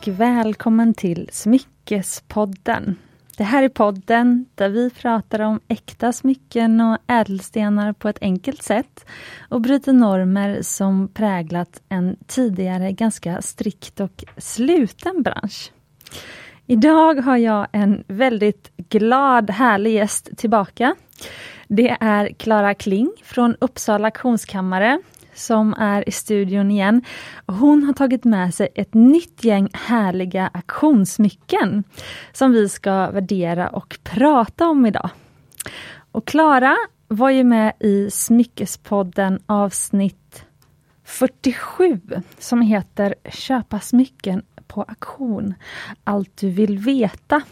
och välkommen till Smyckespodden. Det här är podden där vi pratar om äkta smycken och ädelstenar på ett enkelt sätt och bryter normer som präglat en tidigare ganska strikt och sluten bransch. Idag har jag en väldigt glad, härlig gäst tillbaka. Det är Klara Kling från Uppsala auktionskammare som är i studion igen. Hon har tagit med sig ett nytt gäng härliga auktionssmycken som vi ska värdera och prata om idag. Och Klara var ju med i Smyckespodden avsnitt 47 som heter Köpa smycken på auktion. Allt du vill veta.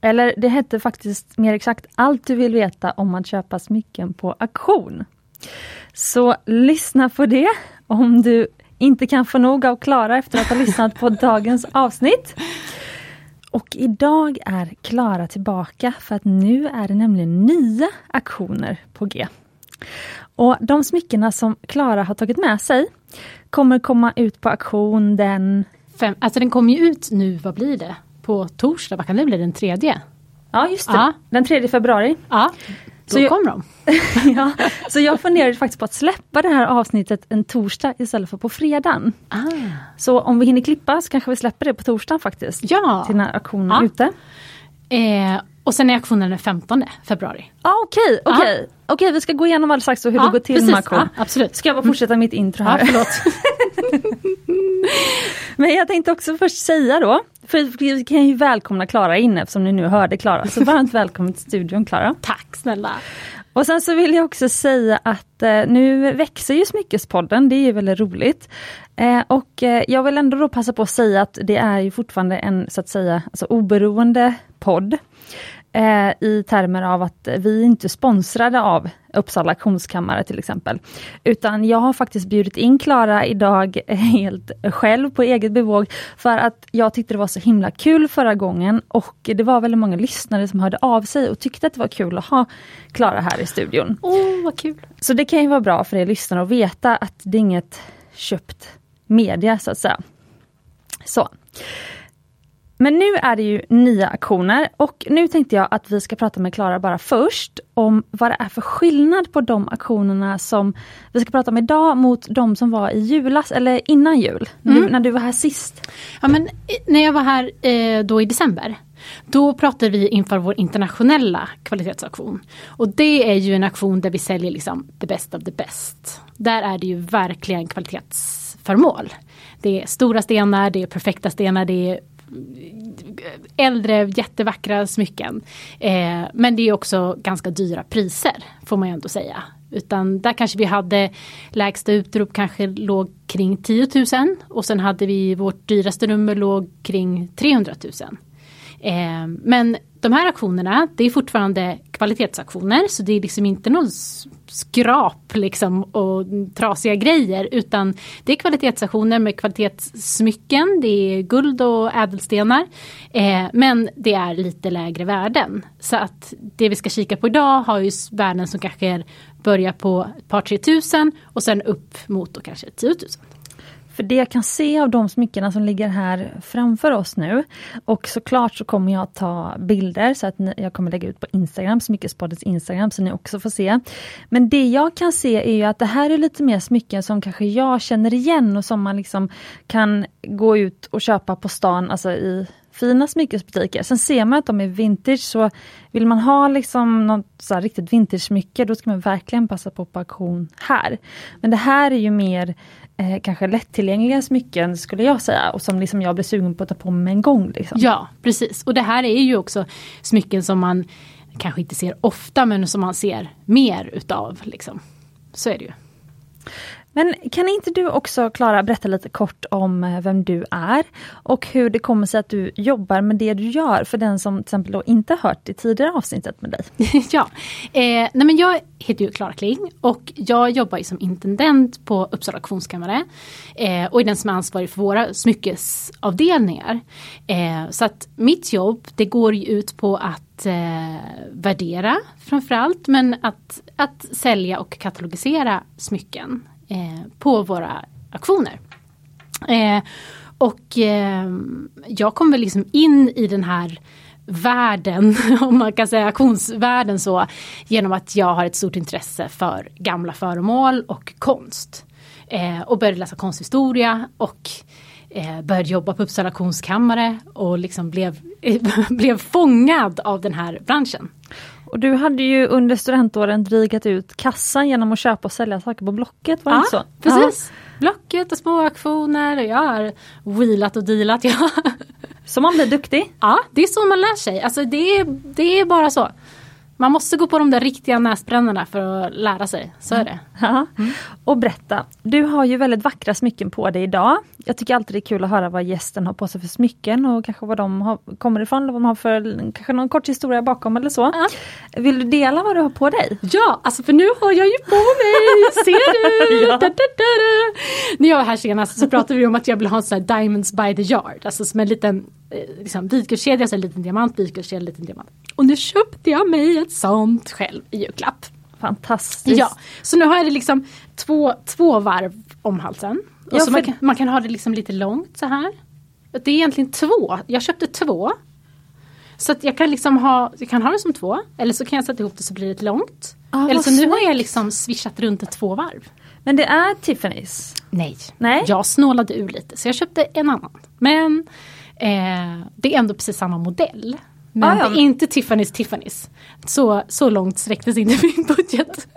Eller det hette faktiskt mer exakt Allt du vill veta om att köpa smycken på auktion. Så lyssna på det om du inte kan få nog av Klara efter att ha lyssnat på dagens avsnitt. Och idag är Klara tillbaka för att nu är det nämligen nya aktioner på G. Och de smyckena som Klara har tagit med sig kommer komma ut på auktion den... Fem, alltså den kommer ju ut nu, vad blir det? På torsdag, vad kan det bli, den tredje? Ja just det, ja. den 3 februari. Ja, då så kom de. ja, så jag funderade faktiskt på att släppa det här avsnittet en torsdag istället för på fredagen. Ah. Så om vi hinner klippa så kanske vi släpper det på torsdagen faktiskt. Ja. Till när auktionen är ute. Eh, och sen är auktionen den 15 februari. Ah, Okej, okay. Okay. Ah. Okej, vi ska gå igenom alldeles strax hur ja, det går till precis. med auktion. Absolut. Ska jag bara fortsätta mitt intro här? Ja, förlåt. Men jag tänkte också först säga då, för vi kan ju välkomna Klara in eftersom ni nu hörde Klara. Så varmt välkommen till studion Klara. Tack snälla. Och sen så vill jag också säga att eh, nu växer ju Smyckespodden, det är ju väldigt roligt. Eh, och eh, jag vill ändå då passa på att säga att det är ju fortfarande en så att säga alltså, oberoende podd eh, i termer av att vi inte är sponsrade av Uppsala auktionskammare till exempel. Utan jag har faktiskt bjudit in Klara idag helt själv på eget bevåg för att jag tyckte det var så himla kul förra gången och det var väldigt många lyssnare som hörde av sig och tyckte att det var kul att ha Klara här i studion. Åh, oh, vad kul! Så det kan ju vara bra för er lyssnare att veta att det är inget köpt media så att säga. Så. Men nu är det ju nya aktioner och nu tänkte jag att vi ska prata med Klara bara först om vad det är för skillnad på de aktionerna som vi ska prata om idag mot de som var i julas eller innan jul, mm. när du var här sist. Ja men när jag var här eh, då i december då pratade vi inför vår internationella kvalitetsaktion. Och det är ju en aktion där vi säljer liksom the best of the best. Där är det ju verkligen kvalitetsföremål. Det är stora stenar, det är perfekta stenar, det är äldre jättevackra smycken. Eh, men det är också ganska dyra priser får man ju ändå säga. Utan där kanske vi hade lägsta utrop kanske låg kring 10 000 och sen hade vi vårt dyraste nummer låg kring 300 000. Eh, men de här aktionerna, det är fortfarande kvalitetsaktioner så det är liksom inte någon skrap liksom och trasiga grejer utan det är kvalitetsaktioner med kvalitetssmycken, det är guld och ädelstenar. Eh, men det är lite lägre värden. Så att det vi ska kika på idag har ju värden som kanske börjar på ett par tre tusen och sen upp mot då kanske 10 000. För det jag kan se av de smyckena som ligger här framför oss nu och såklart så kommer jag ta bilder så att jag kommer lägga ut på Instagram, Smyckespoddens Instagram så ni också får se. Men det jag kan se är ju att det här är lite mer smycken som kanske jag känner igen och som man liksom kan gå ut och köpa på stan, alltså i fina smyckesbutiker. Sen ser man att de är vintage så vill man ha liksom något så riktigt vintage-smycke då ska man verkligen passa på på auktion här. Men det här är ju mer eh, kanske lättillgängliga smycken skulle jag säga och som liksom jag blir sugen på att ta på mig en gång. Liksom. Ja precis och det här är ju också smycken som man kanske inte ser ofta men som man ser mer utav. Liksom. Så är det ju. Men kan inte du också Klara berätta lite kort om eh, vem du är och hur det kommer sig att du jobbar med det du gör för den som till exempel då inte hört det tidigare avsnittet med dig? ja, eh, nej men jag heter ju Klara Kling och jag jobbar som intendent på Uppsala auktionskammare eh, och är den som är ansvarig för våra smyckesavdelningar. Eh, så att mitt jobb det går ju ut på att eh, värdera framförallt men att, att sälja och katalogisera smycken Eh, på våra auktioner. Eh, och eh, jag kom väl liksom in i den här världen, om man kan säga auktionsvärlden så, genom att jag har ett stort intresse för gamla föremål och konst. Eh, och började läsa konsthistoria och eh, började jobba på Uppsala Auktionskammare och liksom blev, blev fångad av den här branschen. Och du hade ju under studentåren drygat ut kassan genom att köpa och sälja saker på Blocket, var det ja, inte så? precis. Ja. Blocket och små auktioner och jag har wheelat och dealat. Ja. Så man blir duktig? Ja, det är så man lär sig. Alltså det, är, det är bara så. Man måste gå på de där riktiga näsbrännarna för att lära sig, så är det. Mm. Och berätta, du har ju väldigt vackra smycken på dig idag. Jag tycker alltid det är kul att höra vad gästen har på sig för smycken och kanske vad de har, kommer ifrån, eller vad de har för kanske någon kort historia bakom eller så. Ja. Vill du dela vad du har på dig? Ja, alltså för nu har jag ju på mig, ser du? ja. da, da, da, När jag var här senast så pratade vi om att jag vill ha en sån här Diamonds by the yard, alltså som en liten liksom, vitguldkedja, så en liten diamant, vitguldkedja, liten diamant. Och nu köpte jag mig ett sånt själv i julklapp. Fantastiskt. Ja, så nu har jag det liksom två, två varv om halsen. Och ja, så man, kan, man kan ha det liksom lite långt så här. Det är egentligen två, jag köpte två. Så att jag kan liksom ha, jag kan ha det som två eller så kan jag sätta ihop det så blir det långt. Ah, eller så nu har jag liksom swishat runt det två varv. Men det är Tiffany's? Nej. Nej, jag snålade ur lite så jag köpte en annan. Men eh, det är ändå precis samma modell. Men ah, ja. det är inte Tiffany's Tiffany's. Så, så långt sträcktes inte min budget.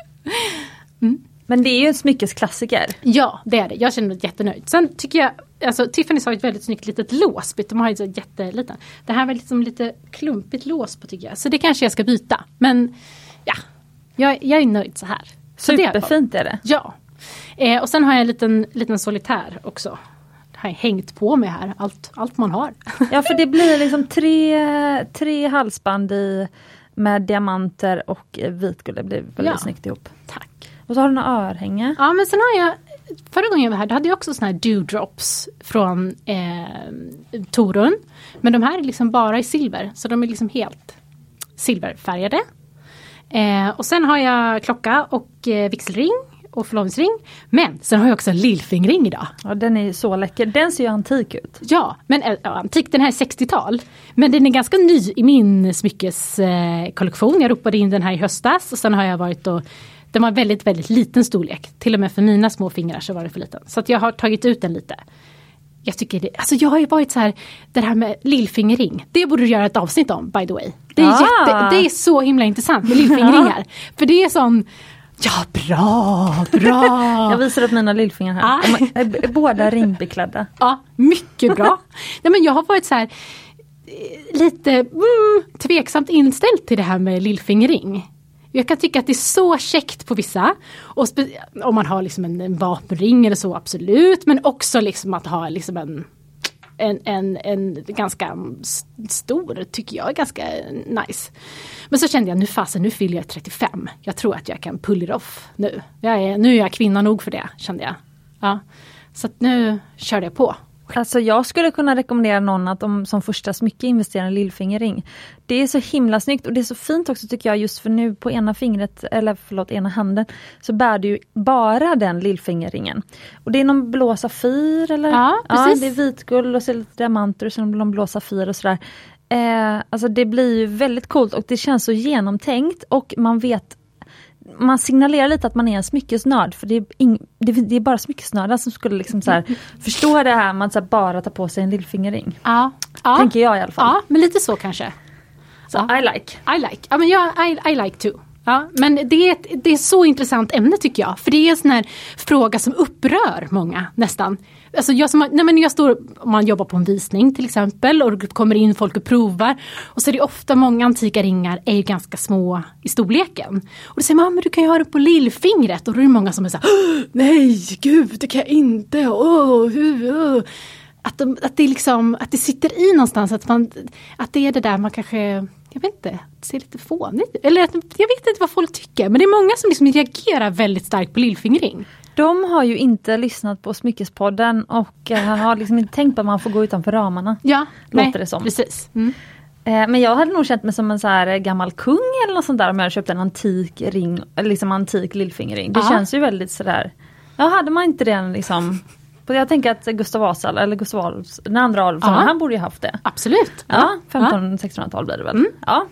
Mm. Men det är ju en smyckesklassiker. Ja det är det, jag känner mig jättenöjd. Sen tycker jag, alltså Tiffany's har ett väldigt snyggt litet lås. De har ju så jätteliten. Det här var liksom lite klumpigt lås på tycker jag. Så det kanske jag ska byta. Men ja, jag, jag är nöjd så här. Superfint är det. Ja. Eh, och sen har jag en liten, liten solitär också hängt på mig här, allt, allt man har. Ja för det blir liksom tre, tre halsband i med diamanter och vitguld. Det blir väldigt ja. snyggt ihop. Tack. Och så har du några örhänge. Ja men sen har jag Förra gången jag var här då hade jag också såna här dewdrops från eh, Torun. Men de här är liksom bara i silver så de är liksom helt silverfärgade. Eh, och sen har jag klocka och eh, vigselring och förlovningsring. Men sen har jag också en lillfingring idag. Ja den är så läcker, den ser ju antik ut. Ja, men äh, antik den här är 60-tal. Men den är ganska ny i min smyckeskollektion. Jag ropade in den här i höstas och sen har jag varit och den var väldigt, väldigt liten storlek. Till och med för mina små fingrar så var det för liten. Så att jag har tagit ut den lite. Jag tycker det, alltså jag har ju varit så här, det här med lillfingerring, det borde du göra ett avsnitt om by the way. Det är, ah. jätte, det är så himla intressant med lillfingringar. för det är sån Ja, bra, bra! jag visar upp mina lillfingrar här. Är båda ringbeklädda. Ja, mycket bra. Nej, men jag har varit så här eh, lite mm, tveksamt inställd till det här med lillfingering. Jag kan tycka att det är så käckt på vissa. Och om man har liksom en, en vapenring eller så, absolut. Men också liksom att ha liksom en en, en, en ganska stor, tycker jag är ganska nice. Men så kände jag nu fasen, nu fyller jag 35. Jag tror att jag kan pull it off nu. Jag är, nu är jag kvinna nog för det, kände jag. Ja. Så nu körde jag på Alltså jag skulle kunna rekommendera någon att de som första smycke investerar i en lillfingerring. Det är så himla snyggt och det är så fint också tycker jag just för nu på ena fingret, eller förlåt ena handen, så bär du bara den lillfingerringen. Och det är någon blå safir eller? Ja, precis. Ja, det är vitguld och så lite diamanter och så någon blå safir och sådär. Eh, alltså det blir ju väldigt coolt och det känns så genomtänkt och man vet man signalerar lite att man är en smyckesnörd för det är, ing, det, det är bara smyckesnördar som skulle liksom så här, förstå det här med att bara ta på sig en lillfingering. Ja, ja. Tänker jag i alla fall. Ja, men lite så kanske. Så, ja. I like. I like. Ja, men jag, I, I like too. Ja, men det är, ett, det är så intressant ämne tycker jag. För det är en sån här fråga som upprör många nästan. Alltså jag, som, nej men jag står, om man jobbar på en visning till exempel och det kommer in folk och provar. Och så är det ofta många antika ringar är ju ganska små i storleken. Och då säger man, ah, men du kan ju ha det på lillfingret. Och då är det många som är så här, ah, nej gud det kan jag inte. Oh, hur, oh. Att, de, att, det liksom, att det sitter i någonstans, att, man, att det är det där man kanske jag vet inte, det ser lite fånigt Eller jag vet inte vad folk tycker men det är många som liksom reagerar väldigt starkt på lillfingring. De har ju inte lyssnat på Smyckespodden och uh, har liksom inte tänkt på att man får gå utanför ramarna. Ja, låter nej, det som. precis. Mm. Eh, men jag hade nog känt mig som en så här gammal kung eller något sånt där om jag hade köpt en antik ring, liksom antik lillfingerring. Det Aha. känns ju väldigt sådär, ja hade man inte den liksom Jag tänker att Gustav Vasa, eller Gustav Adolfs, den andra Adolfsson, han borde ju haft det. Absolut. Ja, 1500-1600-tal blir det väl. Ja.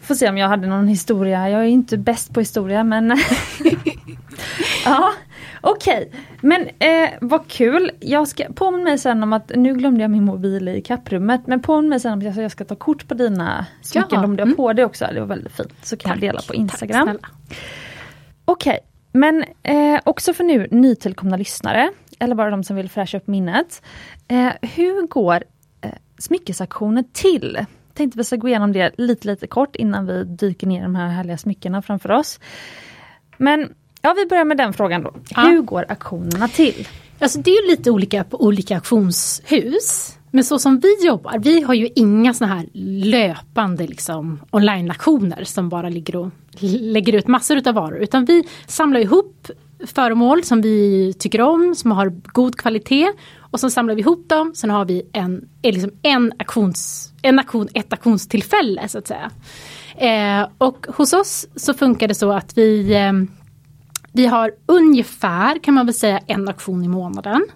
Får se om jag hade någon historia, jag är inte bäst på historia men Ja, okej. Men eh, vad kul. Jag ska påminna mig sen om att, nu glömde jag min mobil i kapprummet, men påminn mig sen om att jag ska ta kort på dina smycken, Ja, om du har mm. på det också, det var väldigt fint. Så kan jag dela på Instagram. Tack. Okej, men eh, också för nu nytillkomna lyssnare, eller bara de som vill fräscha upp minnet. Eh, hur går eh, smyckesaktioner till? Tänkte vi ska gå igenom det lite, lite kort innan vi dyker ner i de här härliga smyckena framför oss. Men ja, vi börjar med den frågan då. Ja. Hur går auktionerna till? Alltså det är lite olika på olika auktionshus. Men så som vi jobbar, vi har ju inga såna här löpande liksom, online-auktioner som bara ligger och lägger ut massor utav varor. Utan vi samlar ihop föremål som vi tycker om, som har god kvalitet. Och så samlar vi ihop dem, sen har vi en, eh, liksom en, auktions, en auktion, ett auktionstillfälle så att säga. Eh, och hos oss så funkar det så att vi eh, vi har ungefär kan man väl säga en auktion i månaden.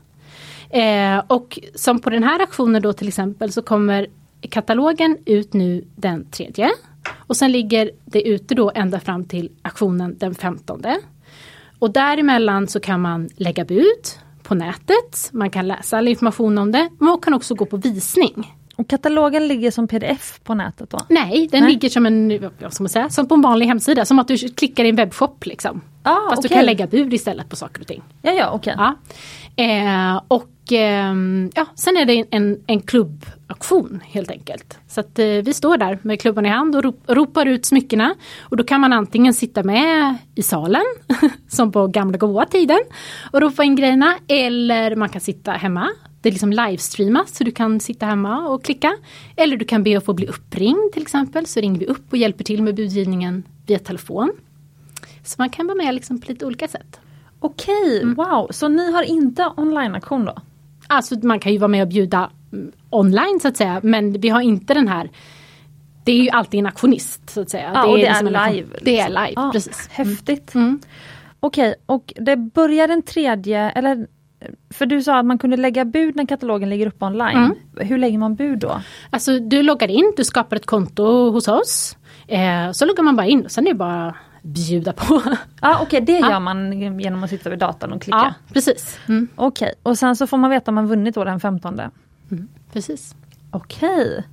Eh, och som på den här auktionen då till exempel så kommer katalogen ut nu den tredje. Och sen ligger det ute då ända fram till auktionen den 15. Och däremellan så kan man lägga bud på nätet. Man kan läsa all information om det. Man kan också gå på visning. Och katalogen ligger som pdf på nätet då? Nej, den Nej. ligger som en, vad ska man säga, som på en vanlig hemsida. Som att du klickar i en webbshop liksom. Ah, Fast du okej. kan lägga bud istället på saker och ting. Ja, ja, okej. Ja. Eh, och ehm, ja, sen är det en, en klubbauktion helt enkelt. Så att eh, vi står där med klubban i hand och rop, ropar ut smyckena. Och då kan man antingen sitta med i salen, som på gamla goa tiden, och ropa in grejerna. Eller man kan sitta hemma. Det är liksom livestreamas så du kan sitta hemma och klicka. Eller du kan be att få bli uppringd till exempel. Så ringer vi upp och hjälper till med budgivningen via telefon. Så man kan vara med liksom på lite olika sätt. Okej, Mm. wow. Så ni har inte online-auktion då? Alltså man kan ju vara med och bjuda online så att säga men vi har inte den här Det är ju alltid en auktionist så att säga. Ja, och det är liksom en auktion- live, Det är liksom. live, Ja, precis. Häftigt. Mm. Okej, och det börjar den tredje, eller för du sa att man kunde lägga bud när katalogen ligger uppe online. Mm. Hur lägger man bud då? Alltså du loggar in, du skapar ett konto hos oss. Eh, så loggar man bara in och sen är det bara bjuda på. Ja, okej, det Ja. gör man genom att sitta vid datorn och klicka. ja, precis. Mm. Okej, och sen så får man veta om man vunnit då den 15. Precis. Okej.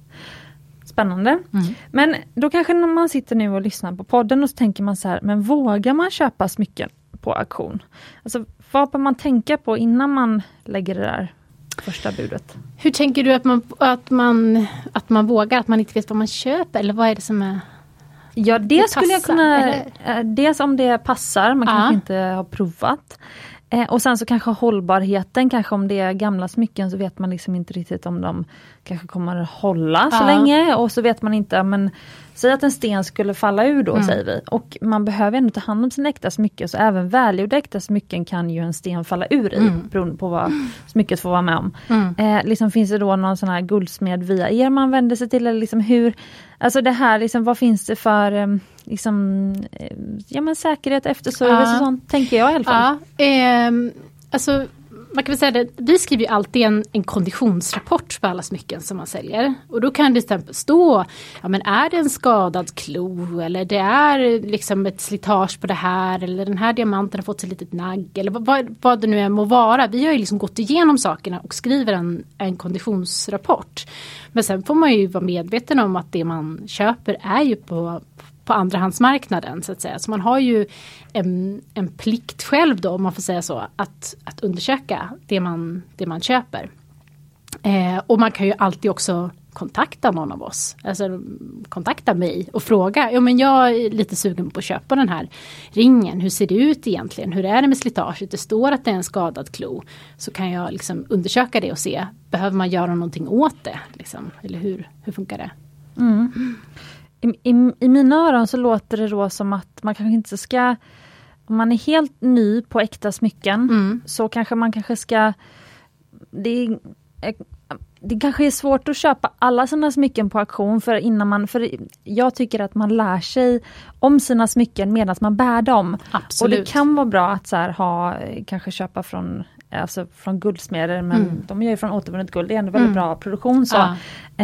Spännande. Mm. Men då kanske när man sitter nu och lyssnar på podden och så tänker man så här, men vågar man köpa smycken på auktion? Alltså vad bör man tänka på innan man lägger det där första budet? Hur tänker du att man, att, man, att man vågar, att man inte vet vad man köper eller vad är det som är Ja, det, Det skulle jag passar, kunna... eller? eh, Dels om det passar, man Ja. kanske inte har provat. Eh, och sen så kanske hållbarheten, kanske om det är gamla smycken så vet man liksom inte riktigt om de kanske kommer att hålla så Ja. länge. Och så vet man inte, men säg att en sten skulle falla ur då Mm. säger vi. Och man behöver ändå ta hand om sina äkta smycken, så även välgjorda äkta smycken kan ju en sten falla ur i, Mm. beroende på vad smycket får vara med om. Mm. Eh, liksom finns det då någon sån här guldsmed via er man vänder sig till? Eller liksom hur, alltså det här, liksom, vad finns det för eh, liksom, eh, ja, men säkerhet, efterservice Ja. och sånt, tänker jag i alla fall. Ja, ehm, alltså man kan väl säga det, vi skriver ju alltid en, en konditionsrapport på alla smycken som man säljer. Och då kan det till exempel stå, ja men är det en skadad klo eller det är liksom ett slitage på det här eller den här diamanten har fått sig litet nagg eller vad, vad, vad det nu än må vara. Vi har ju liksom gått igenom sakerna och skriver en, en konditionsrapport. Men sen får man ju vara medveten om att det man köper är ju på på andrahandsmarknaden så att säga. Så man har ju en, en plikt själv då om man får säga så att, att undersöka det man, det man köper. Eh, och man kan ju alltid också kontakta någon av oss. Alltså kontakta mig och fråga. Ja men jag är lite sugen på att köpa den här ringen. Hur ser det ut egentligen? Hur är det med slitaget? Det står att det är en skadad klo. Så kan jag liksom undersöka det och se. Behöver man göra någonting åt det? Liksom? Eller hur, hur funkar det? Mm. I, i, I mina öron så låter det då som att man kanske inte ska, om man är helt ny på äkta smycken, Mm. så kanske man kanske ska, det, det kanske är svårt att köpa alla sina smycken på auktion för innan man, för jag tycker att man lär sig om sina smycken medan man bär dem. Och Absolut. det kan vara bra att så här ha, kanske köpa från alltså från guldsmeder men Mm. de gör ju från återvunnet guld, det är ändå väldigt Mm. bra produktion. Så, Ja.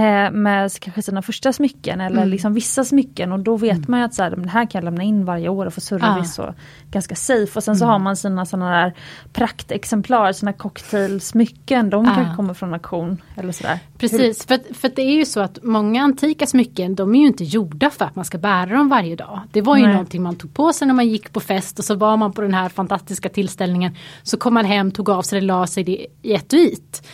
eh, med kanske sina första smycken eller Mm. liksom vissa smycken och då vet man ju att så här, det här kan jag lämna in varje år och få service och ganska safe. Och sen så Mm. har man sina sådana där praktexemplar, sina cocktailsmycken, de Ja. kanske kommer från auktion eller sådär. Precis, för, för det är ju så att många antika smycken de är ju inte gjorda för att man ska bära dem varje dag. Det var ju Nej. någonting man tog på sig när man gick på fest och så var man på den här fantastiska tillställningen. Så kom man hem, tog av sig det, la sig det i etuiet.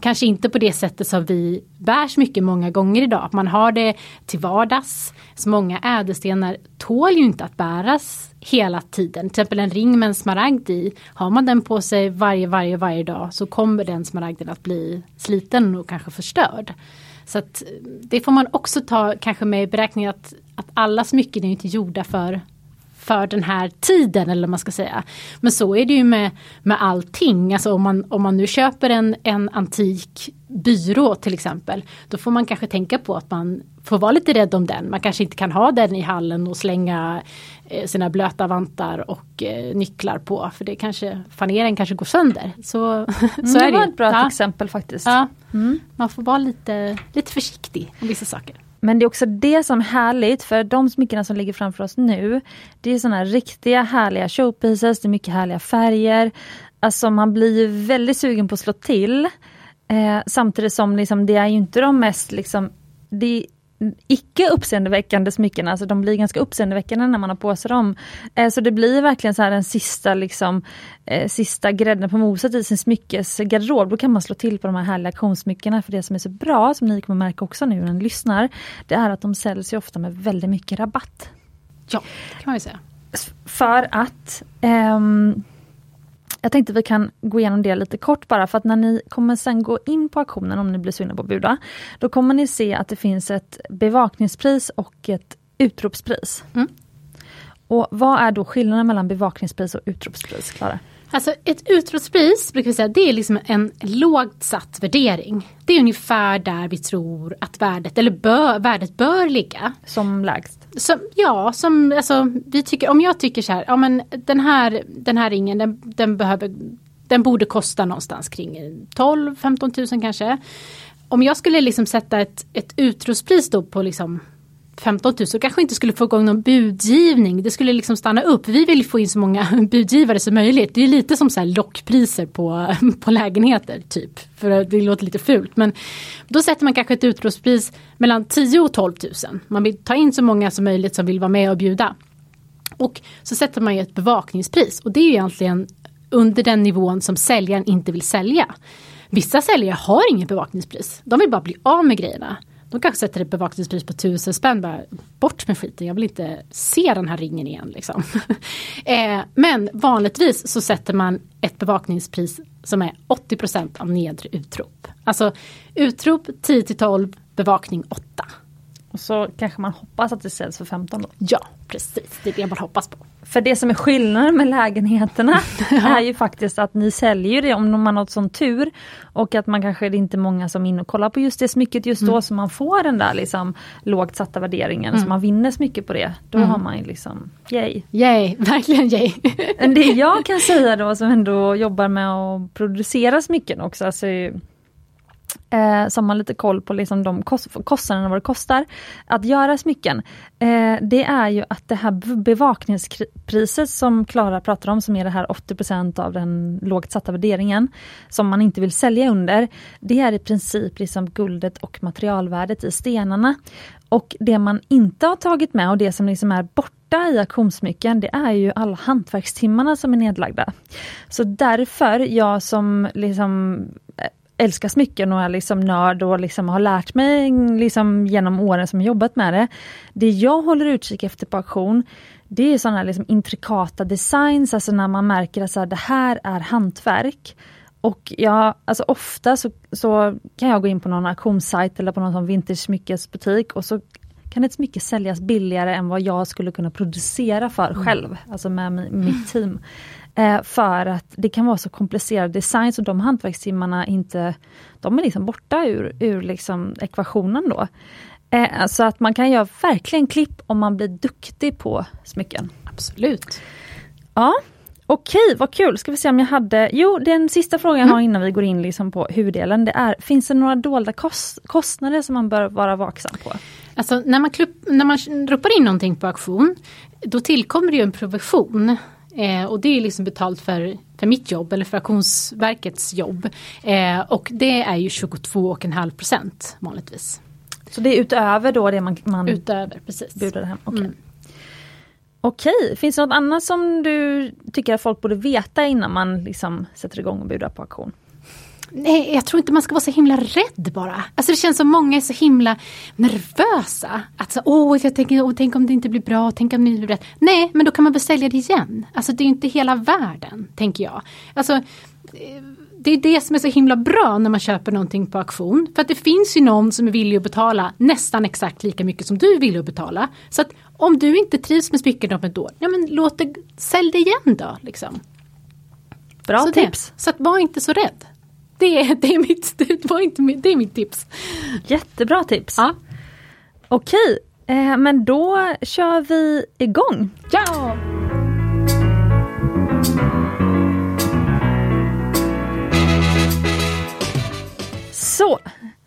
Kanske inte på det sättet som vi bär mycket många gånger idag. Att Man har det till vardags. Så många ädelstenar tål ju inte att bäras hela tiden. Till exempel en ring med en smaragd i. Har man den på sig varje, varje, varje dag så kommer den smaragden att bli sliten och kanske förstörd. Så att eh, det får man också ta kanske med i beräkningen att, att alla smycken är inte gjorda för för den här tiden eller vad man ska säga. Men så är det ju med, med allting. Alltså om man, om man nu köper en, en antik byrå till exempel. Då får man kanske tänka på att man får vara lite rädd om den. Man kanske inte kan ha den i hallen och slänga eh, sina blöta vantar och eh, nycklar på. För det kanske, faneringen kanske går sönder. Så, så Mm, är det det var ett bra ja. exempel faktiskt. Ja, Mm. man får vara lite, lite försiktig om vissa saker. Men det är också det som är härligt för de smyckena som ligger framför oss nu. Det är såna här riktiga härliga showpieces, det är mycket härliga färger. Alltså man blir väldigt sugen på att slå till. Eh, samtidigt som liksom, det är ju inte de mest liksom, det är icke uppseendeväckande smyckena, alltså de blir ganska uppseendeväckande när man har på sig dem. Eh, så det blir verkligen så här den sista, liksom, eh, sista grädden på moset i sin smyckesgarderob. Då kan man slå till på de här härliga auktionssmyckena. För det som är så bra, som ni kommer märka också nu när ni lyssnar, det är att de säljs ju ofta med väldigt mycket rabatt. Ja, det kan man ju säga. För att ehm, jag tänkte vi kan gå igenom det lite kort bara för att när ni kommer sen gå in på auktionen om ni blir sugna på att buda. Då kommer ni se att det finns ett bevakningspris och ett utropspris. Mm. Och vad är då skillnaden mellan bevakningspris och utropspris, Klara? Alltså ett utropspris brukar vi säga, det är liksom en lågt satt värdering. Det är ungefär där vi tror att värdet, eller bör, värdet bör ligga. Som lägst? Som, ja, som, alltså, vi tycker, om jag tycker så här, ja men den här, den här ringen den, den, behöver, den borde kosta någonstans kring 12-15 000 kanske. Om jag skulle liksom sätta ett, ett utropspris då på liksom 15 000 kanske inte skulle få igång någon budgivning. Det skulle liksom stanna upp. Vi vill få in så många budgivare som möjligt. Det är lite som så här lockpriser på, på lägenheter typ. För det låter lite fult. Men då sätter man kanske ett utropspris mellan 10 och 12 000. Man vill ta in så många som möjligt som vill vara med och bjuda. Och så sätter man ju ett bevakningspris och det är ju egentligen under den nivån som säljaren inte vill sälja. Vissa säljare har inget bevakningspris. De vill bara bli av med grejerna. De kanske sätter ett bevakningspris på tusen spänn. Bara, bort med skiten, jag vill inte se den här ringen igen. Liksom. eh, men vanligtvis så sätter man ett bevakningspris som är 80% av nedre utrop. Alltså utrop 10 till 12, bevakning 8. Och så kanske man hoppas att det säljs för 15 då. Ja, precis. Det är det man hoppas på. För det som är skillnaden med lägenheterna är ju faktiskt att ni säljer det om man har sån tur och att man kanske det är inte många som är inne och kollar på just det smycket just då Mm. så man får den där liksom lågt satta värderingen så Mm. man vinner smycket på det. Då Mm. har man ju liksom yay. Yay, verkligen yay. Men det jag kan säga då som ändå jobbar med att producera smycken också, alltså, eh, som har lite koll på liksom de kost kostnaderna vad det kostar att göra smycken. Eh, det är ju att det här bevakningspriset som Klara pratar om, som är det här 80% av den lågt satta värderingen, som man inte vill sälja under, det är i princip liksom guldet och materialvärdet i stenarna. Och det man inte har tagit med och det som liksom är borta i auktionssmycken, det är ju alla hantverkstimmarna som är nedlagda. Så därför, jag som liksom älskar smycken och är liksom nörd och liksom har lärt mig liksom genom åren som jag jobbat med det. Det jag håller utkik efter på auktion, det är sådana liksom intrikata designs, alltså när man märker att så här, det här är hantverk. Och jag, alltså ofta så, så kan jag gå in på någon auktionssajt eller på någon sån vintage-smyckesbutik och så kan ett smycke säljas billigare än vad jag skulle kunna producera för själv, alltså med mitt team. Eh, för att det kan vara så komplicerad design så de hantverkstimmarna inte, de är liksom borta ur, ur liksom ekvationen då. Eh, så att man kan göra verkligen klipp om man blir duktig på smycken. Absolut. Ja, Okej, vad kul! Ska vi se om jag hade... Jo, den sista frågan jag har innan vi går in liksom på huvuddelen, det är, finns det några dolda kost, kostnader som man bör vara vaksam på? Alltså när man, klupp, när man ropar in någonting på auktion, då tillkommer det ju en provision. Eh, och det är liksom betalt för, för mitt jobb eller för Auktionsverkets jobb. Eh, och det är ju 22,5 procent vanligtvis. Så det är utöver då det man, man Utöver, precis. budar hem? Okej. Mm. Okej, finns det något annat som du tycker att folk borde veta innan man liksom sätter igång och budar på auktion? Nej, jag tror inte man ska vara så himla rädd bara. Alltså det känns som många är så himla nervösa. Att så, åh, jag tänker, åh, tänk om det inte blir bra, tänk om det inte blir rätt. Nej, men då kan man väl sälja det igen. Alltså det är inte hela världen, tänker jag. Alltså, eh, det är det som är så himla bra när man köper någonting på auktion. För att det finns ju någon som är villig att betala nästan exakt lika mycket som du är villig att betala. Så att om du inte trivs med ett år, ja men låt det, sälj det igen då. Liksom. Bra så tips! Det. Så att var inte så rädd. Det är, det är, mitt, det var inte, det är mitt tips. Jättebra tips! Ja. Okej, eh, men då kör vi igång! ja! Så,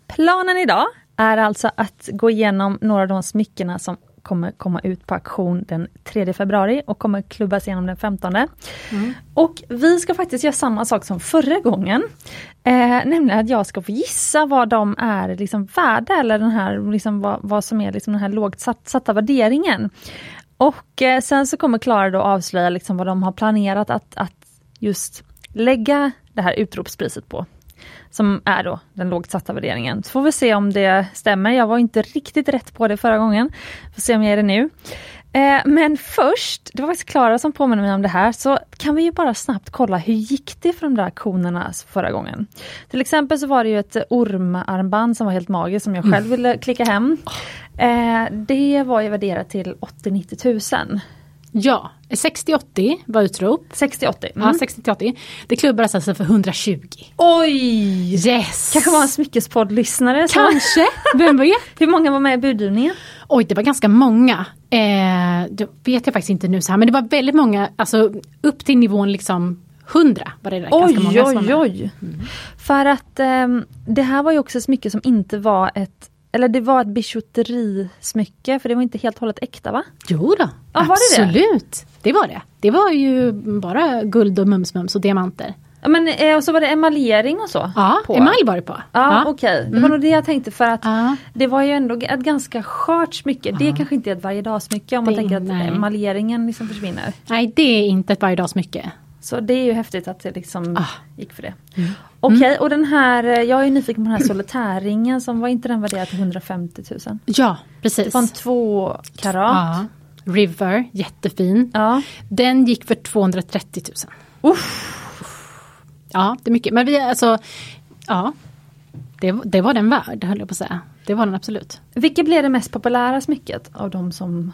planen idag är alltså att gå igenom några av de smyckena som kommer komma ut på auktion den 3 februari och kommer klubbas igenom den 15. Och vi ska faktiskt göra samma sak som förra gången. Eh, nämligen att jag ska få gissa vad de är liksom värda eller den här, liksom vad, vad som är liksom den här lågt satt, satta värderingen. Och eh, sen så kommer Klara då avslöja liksom vad de har planerat att, att just lägga det här utropspriset på som är då den lågt satta värderingen. Så får vi se om det stämmer. Jag var inte riktigt rätt på det förra gången. Får se om jag är det nu. Eh, men först, det var faktiskt Klara som påminner mig om det här, så kan vi ju bara snabbt kolla hur gick det för de där auktionerna förra gången. Till exempel så var det ju ett ormarmband som var helt magiskt som jag själv ville klicka hem. Eh, det var ju värderat till 80-90 tusen. Ja, 60-80 var utrop. 60-80. Ja, Mm. 60-80. Det klubbades alltså för 120. Oj! Yes! Kanske var en smyckespodd-lyssnare. Kanske, vem vet? Hur många var med i budgivningen? Oj, det var ganska många. Eh, det vet jag faktiskt inte nu så här, men det var väldigt många, alltså upp till nivån liksom 100 var det ganska Oj, många som var oj, oj. För att ehm, det här var ju också ett smycke som inte var ett eller det var ett bijouterismycke för det var inte helt och hållet äkta va? Jo då, Ja, var det det? absolut. Det var det. Det var ju bara guld och mums-mums och diamanter. Ja, Men eh, och så var det emaljering och så? Ja, på. emalj var det på. Ja, okej. Det var nog det jag tänkte för att Ja. det var ju ändå ett ganska skört smycke. Det kanske inte är ett varje smycke om man Det- tänker att nej. emaljeringen liksom försvinner. Nej, det är inte ett varje smycke. Så det är ju häftigt att det liksom Ah. gick för det. Mm. Okej, och den här, eh, jag är nyfiken på den här solitärringen som var inte den värderad till 150 000? Ja, precis. Det var en två karat. ja. River, jättefin. Ja. Den gick för 230 000. Ja, det är mycket. Men vi alltså, ja. Det, det var den värd, höll jag på att säga. Det var den absolut. Vilket blev det mest populära smycket av de som...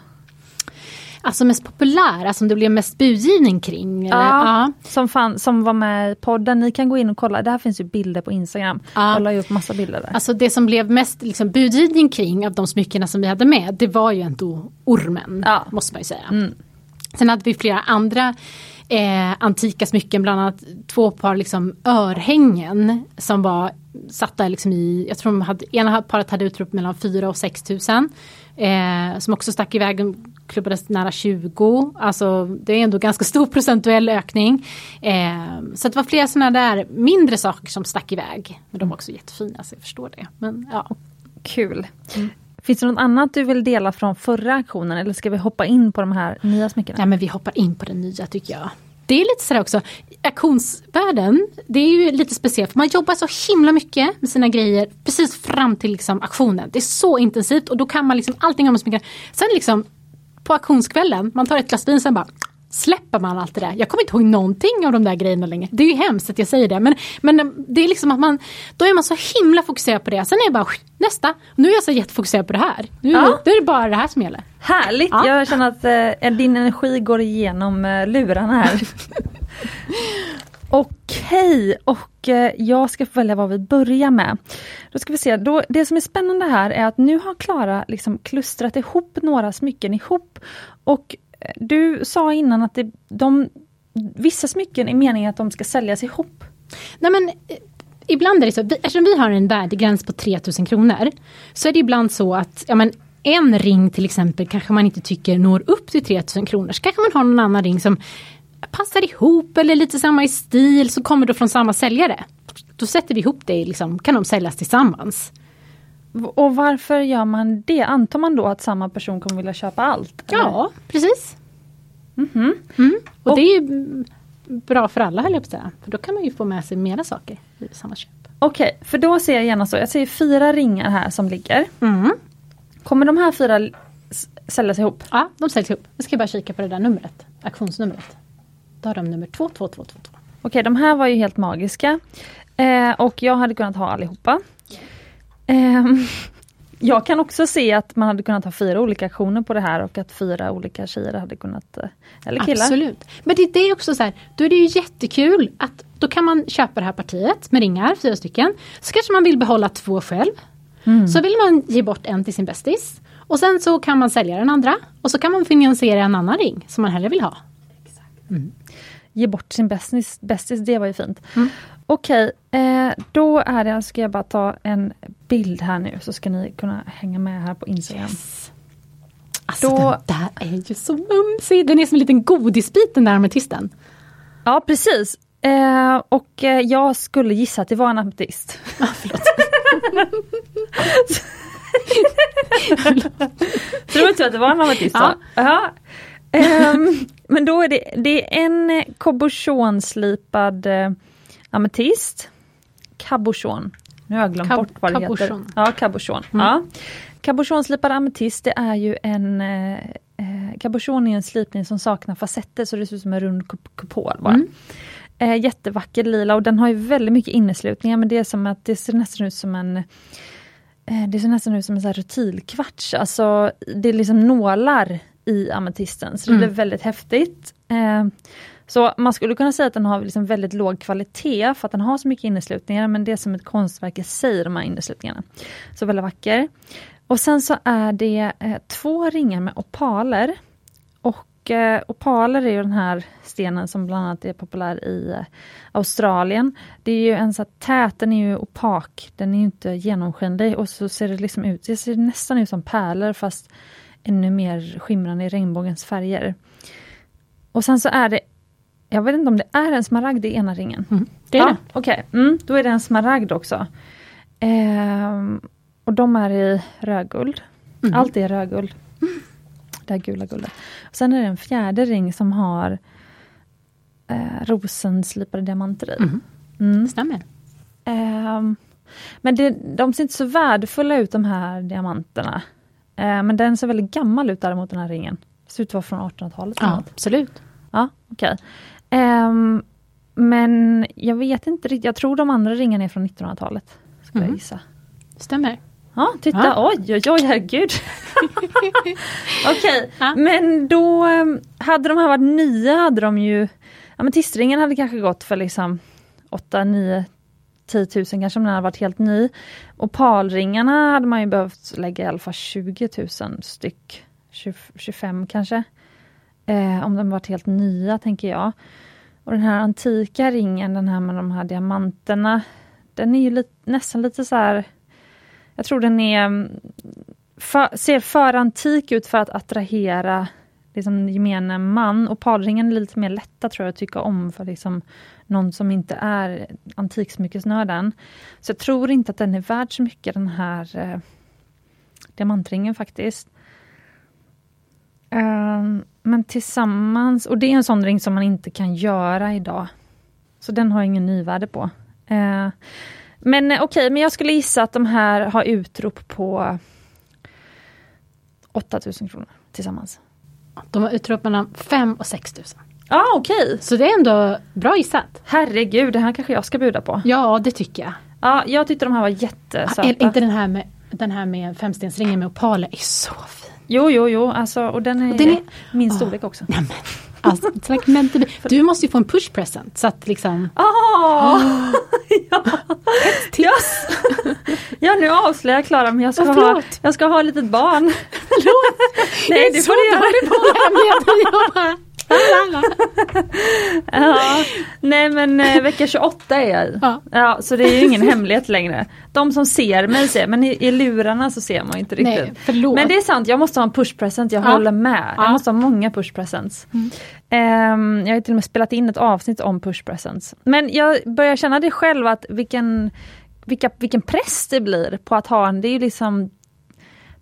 Alltså mest populära, som det blev mest budgivning kring. Eller? Ja. Som, fan, som var med i podden. Ni kan gå in och kolla. Det här finns ju bilder på Instagram. Ja. Jag la ju upp massa bilder där. Alltså det som blev mest liksom, budgivning kring av de smyckena som vi hade med, det var ju ändå ormen. Ja. Måste man ju säga. Mm. Sen hade vi flera andra eh, antika smycken, bland annat två par liksom, örhängen som var satta liksom i, jag tror de hade, ena paret hade utrop mellan 4 och 6 tusen. Eh, som också stack iväg, klubbades nära 20. Alltså det är ändå ganska stor procentuell ökning. Eh, så det var flera sådana där mindre saker som stack iväg. Men de var också jättefina så jag förstår det. Men, ja. Kul. Mm. Finns det något annat du vill dela från förra auktionen eller ska vi hoppa in på de här nya smyckena? Ja men vi hoppar in på det nya tycker jag. Det är lite sådär också, auktionsvärlden, det är ju lite speciellt. Man jobbar så himla mycket med sina grejer precis fram till liksom auktionen. Det är så intensivt och då kan man liksom allting om så mycket. Sen liksom på auktionskvällen, man tar ett glas vin sen bara släpper man allt det där. Jag kommer inte ihåg någonting av de där grejerna längre. Det är ju hemskt att jag säger det men, men det är liksom att man, då är man så himla fokuserad på det. Sen är det bara nästa, nu är jag så jättefokuserad på det här. Nu, Ja. då är det bara det här som gäller. Härligt! Ja. Jag känner att eh, din energi går igenom eh, lurarna här. Okej, och eh, jag ska få välja vad vi börjar med. Då ska vi se, då, det som är spännande här är att nu har Klara liksom klustrat ihop några smycken ihop. Och du sa innan att det, de vissa smycken är meningen att de ska säljas ihop. Nej men eh, ibland är det så, vi, eftersom vi har en värdegräns på 3000 kronor. Så är det ibland så att ja, men en ring till exempel kanske man inte tycker når upp till 3000 kronor. Så kanske man har någon annan ring som passar ihop eller lite samma i stil så kommer då från samma säljare. Då sätter vi ihop det, liksom, kan de säljas tillsammans. Och varför gör man det? Antar man då att samma person kommer vilja köpa allt? eller? Ja, precis. Mhm. Mm. Och, Och- det är ju bra för alla höll jag på att säga. För då kan man ju få med sig mera saker i samma köp. Okej, för då ser jag gärna så. Jag ser fyra ringar här som ligger. Mm. Kommer de här fyra säljas ihop? Ja, de säljs ihop. Jag ska bara kika på det där numret. Auktionsnumret. Då har de nummer 22222. Okej, de här var ju helt magiska. Eh, och jag hade kunnat ha allihopa. Ehm, jag kan också se att man hade kunnat ha fyra olika aktioner på det här och att fyra olika tjejer hade kunnat, eh, eller killar. Absolut. Men det, det är också så här, då är det ju jättekul att då kan man köpa det här partiet med ringar, fyra stycken. Så kanske man vill behålla två själv. Mm. Så vill man ge bort en till sin bästis. Och sen så kan man sälja den andra. Och så kan man finansiera en annan ring som man hellre vill ha. Ge bort sin bästis det var ju fint. Mm. Okej, eh, då är det, ska jag bara ta en bild här nu så ska ni kunna hänga med här på Instagram. Alltså Då- den där är ju så mumsig. Den är som en liten godisbit den där ametisten. Ja precis. Eh, och eh, jag skulle gissa att det var en ametist. Ah, förlåt. Tror inte att det var en ametist? Ja. Ja. Ehm, men då är det, det är en cabochonslipad eh, ametist. Cabochon. Nu har jag glömt Cab- bort vad det heter. Ja, cabochon. Mm. Ja. Cabochonslipad ametist det är ju en eh, eh, Cabochon är en slipning som saknar facetter så det ser ut som en rund kup- kupol bara. Mm. Eh, jättevacker lila och den har ju väldigt mycket inneslutningar men det är som att det ser nästan ut som en eh, det ser nästan ut som en rutilkvarts, alltså det är liksom nålar i ametisten så det Mm. blir väldigt häftigt. Eh, så man skulle kunna säga att den har liksom väldigt låg kvalitet för att den har så mycket inneslutningar men det är som ett konstverk i sig de här inneslutningarna. Så väldigt vacker. Och sen så är det eh, två ringar med opaler. Och eh, opaler är ju den här stenen som bland annat är populär i eh, Australien. Det är ju en så här tät, den är ju opak, den är ju inte genomskinlig och så ser det liksom ut, det ser nästan ut som pärlor fast ännu mer skimrande i regnbågens färger. Och sen så är det, jag vet inte om det är en smaragd i ena ringen. Mm. Det är ja, det. Okej, mm, då är det en smaragd också. Ehm, och de är i rödguld. Mm. Allt är rödguld. Det här gula guldet. Sen är det en fjärde ring som har eh, rosenslipade diamanter i. Mm. Mm. Stämmer. Ehm, men det, de ser inte så värdefulla ut de här diamanterna. Eh, men den ser väldigt gammal ut däremot den här ringen. Ser ut att vara från 1800-talet. eller Ja, absolut. Ja, okej. Ehm, men jag vet inte riktigt, jag tror de andra ringarna är från 1900-talet. Skulle jag Mhm. gissa. Stämmer. Ja, titta, Ja. oj oj oj, herregud. Okej, Ja. men då ehm, hade de här varit nya hade de ju, ja men tistringen hade kanske gått för liksom 8, 9, 10 000 kanske om den hade varit helt ny. Och palringarna hade man ju behövt lägga i alla fall 20 000 styck, 20, 25 kanske. Eh, om de varit helt nya tänker jag. Och den här antika ringen, den här med de här diamanterna, den är ju li nästan lite så här jag tror den är, mm, för, ser för antik ut för att attrahera liksom, gemene man. Och parringen är lite mer lätta tror jag att tycka om för liksom, någon som inte är antiksmyckesnörden. Så jag tror inte att den är värd så mycket den här eh, diamantringen faktiskt. Ehm, men tillsammans, och det är en sån ring som man inte kan göra idag. Så den har jag ingen nyvärde på. Eh, men eh, okej, men jag skulle gissa att de här har utrop på 8000 kronor tillsammans. De har utrop mellan 5 och 6 000. Ja, ah, okej. Så det är ändå bra gissat. Herregud, det här kanske jag ska buda på. Ja, det tycker jag. Ja, jag tyckte de här var jättesöta. Är inte den här med, den här med femstensringen med opaler är så fin. Jo, jo, jo, alltså, och den är, Och den är- min Ah. storlek också. Nej, men, alltså. Du måste ju få en push present så att liksom Ah! ja. ja. ja, nu avslöjar jag Klara, men jag ska, Åh, ha, jag ska ha ett litet barn. Förlåt! Nej, jag är det så dålig på hemligheter. Jag bara, Ja, nej men eh, vecka 28 är jag i. Ja. Ja, så det är ju ingen hemlighet längre. De som ser mig ser, men i, i lurarna så ser man inte riktigt. Nej, förlåt. Men det är sant, jag måste ha en push present, jag Ja. håller med. Jag Ja. måste ha många push presents. Ehm, jag har till och med spelat in ett avsnitt om push presents. Men jag börjar känna det själv att vilken, vilka, vilken press det blir på att ha en, det är ju liksom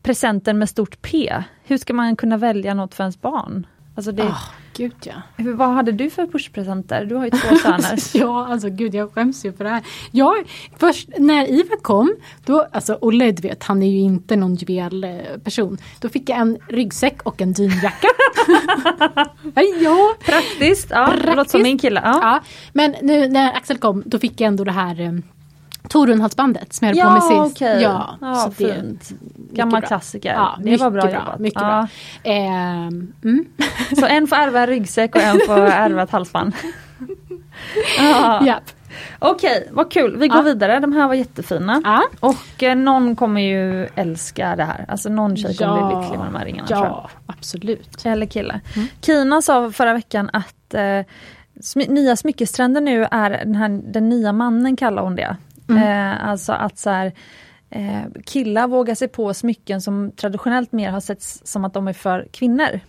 presenten med stort P. Hur ska man kunna välja något för ens barn? Alltså det, Åh, gud ja. vad hade du för pushpresenter? Du har ju två söner. ja, alltså gud jag skäms ju för det här. Jag, först när Ivar kom, då, alltså Olle du vet, han är ju inte någon juvel eh, person. Då fick jag en ryggsäck och en dynjacka. ja, Praktiskt, ja. Det låter som Praktiskt. min kille. Ja. ja. Men nu när Axel kom, då fick jag ändå det här eh, Torunhalsbandet som jag höll Ja, på med sist. okej. Ja, Ja, så fint. Gammal bra. klassiker. Ja, det var bra mycket jobbat. Mycket ja. bra. Ehm, mm. Så en får ärva en ryggsäck och en får ärva ett halsband. ja. Japp. Okej, vad kul. Vi går Ja. vidare. De här var jättefina. Ja. Och eh, någon kommer ju älska det här. Alltså någon tjej kommer bli Ja. lycklig med de här ringarna. Ja, absolut. Eller kille. Kina sa förra veckan att eh, smy- nya smyckestrenden nu är den, här, den nya mannen kallar hon det. Eh, alltså att så här, eh, killar vågar sig på smycken som traditionellt mer har setts som att de är för kvinnor.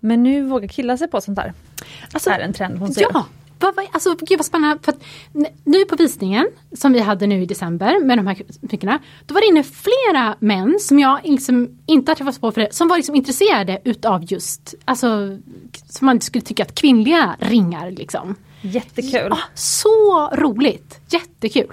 Men nu vågar killar sig på sånt här. Alltså, är en trend hon ser. Ja, vad, vad, alltså, gud vad spännande. För att, nu på visningen som vi hade nu i december med de här smyckena. Då var det inne flera män som jag liksom inte har träffat på för det, som var liksom intresserade utav just, alltså som man skulle tycka att kvinnliga ringar liksom. Jättekul. Ah, så roligt, jättekul.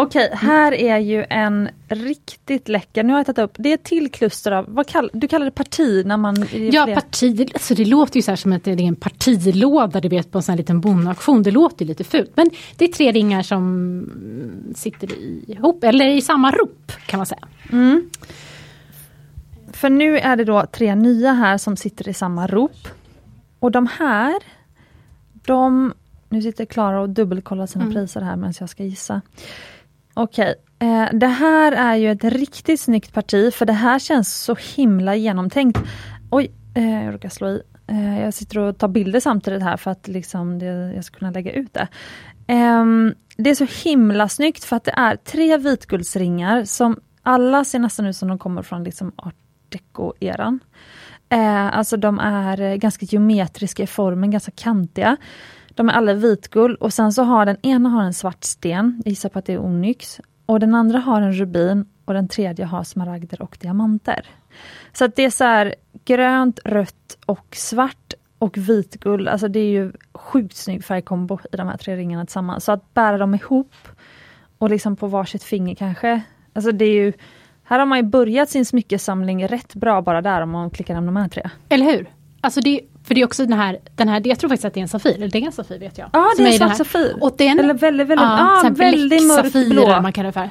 Okej, här är ju en riktigt läcker, nu har jag tagit upp, det är ett till kluster av, vad kall, du kallar det parti när man... Ja, fler- parti, alltså det låter ju så här som att det är en partilåda du vet på en sån här liten bondauktion. Det låter ju lite fult. Men det är tre ringar som sitter ihop, eller i samma rop kan man säga. För nu är det då tre nya här som sitter i samma rop. Och de här, de... Nu sitter Klara och dubbelkollar sina priser här medan jag ska gissa. Okej, eh, det här är ju ett riktigt snyggt parti för det här känns så himla genomtänkt. Oj, eh, jag råkar slå i. Eh, jag sitter och tar bilder samtidigt här för att liksom det, jag ska kunna lägga ut det. Ehm, det är så himla snyggt för att det är tre vitguldsringar som alla ser nästan ut som de kommer från liksom art deco-eran. Eh, alltså de är eh, ganska geometriska i formen, ganska kantiga. De är alla vitguld och sen så har den ena har en svart sten, jag gissar på att det är onyx. Och den andra har en rubin och den tredje har smaragder och diamanter. Så att det är så här grönt, rött och svart och vitguld. Alltså det är ju sjukt snygg färgkombo i de här tre ringarna tillsammans. Så att bära dem ihop och liksom på varsitt finger kanske. Alltså det är ju, här har man ju börjat sin smyckesamling rätt bra bara där om man klickar hem de här tre. Eller hur? Alltså det, för det är också den här, den här, jag tror faktiskt att det är en Safir, eller det är en Safir vet jag. Ja, Som det är en svart. Safir. Och den, Eller väldigt, väldigt, ja, ah, väldigt mörkt blå. man kallar det för.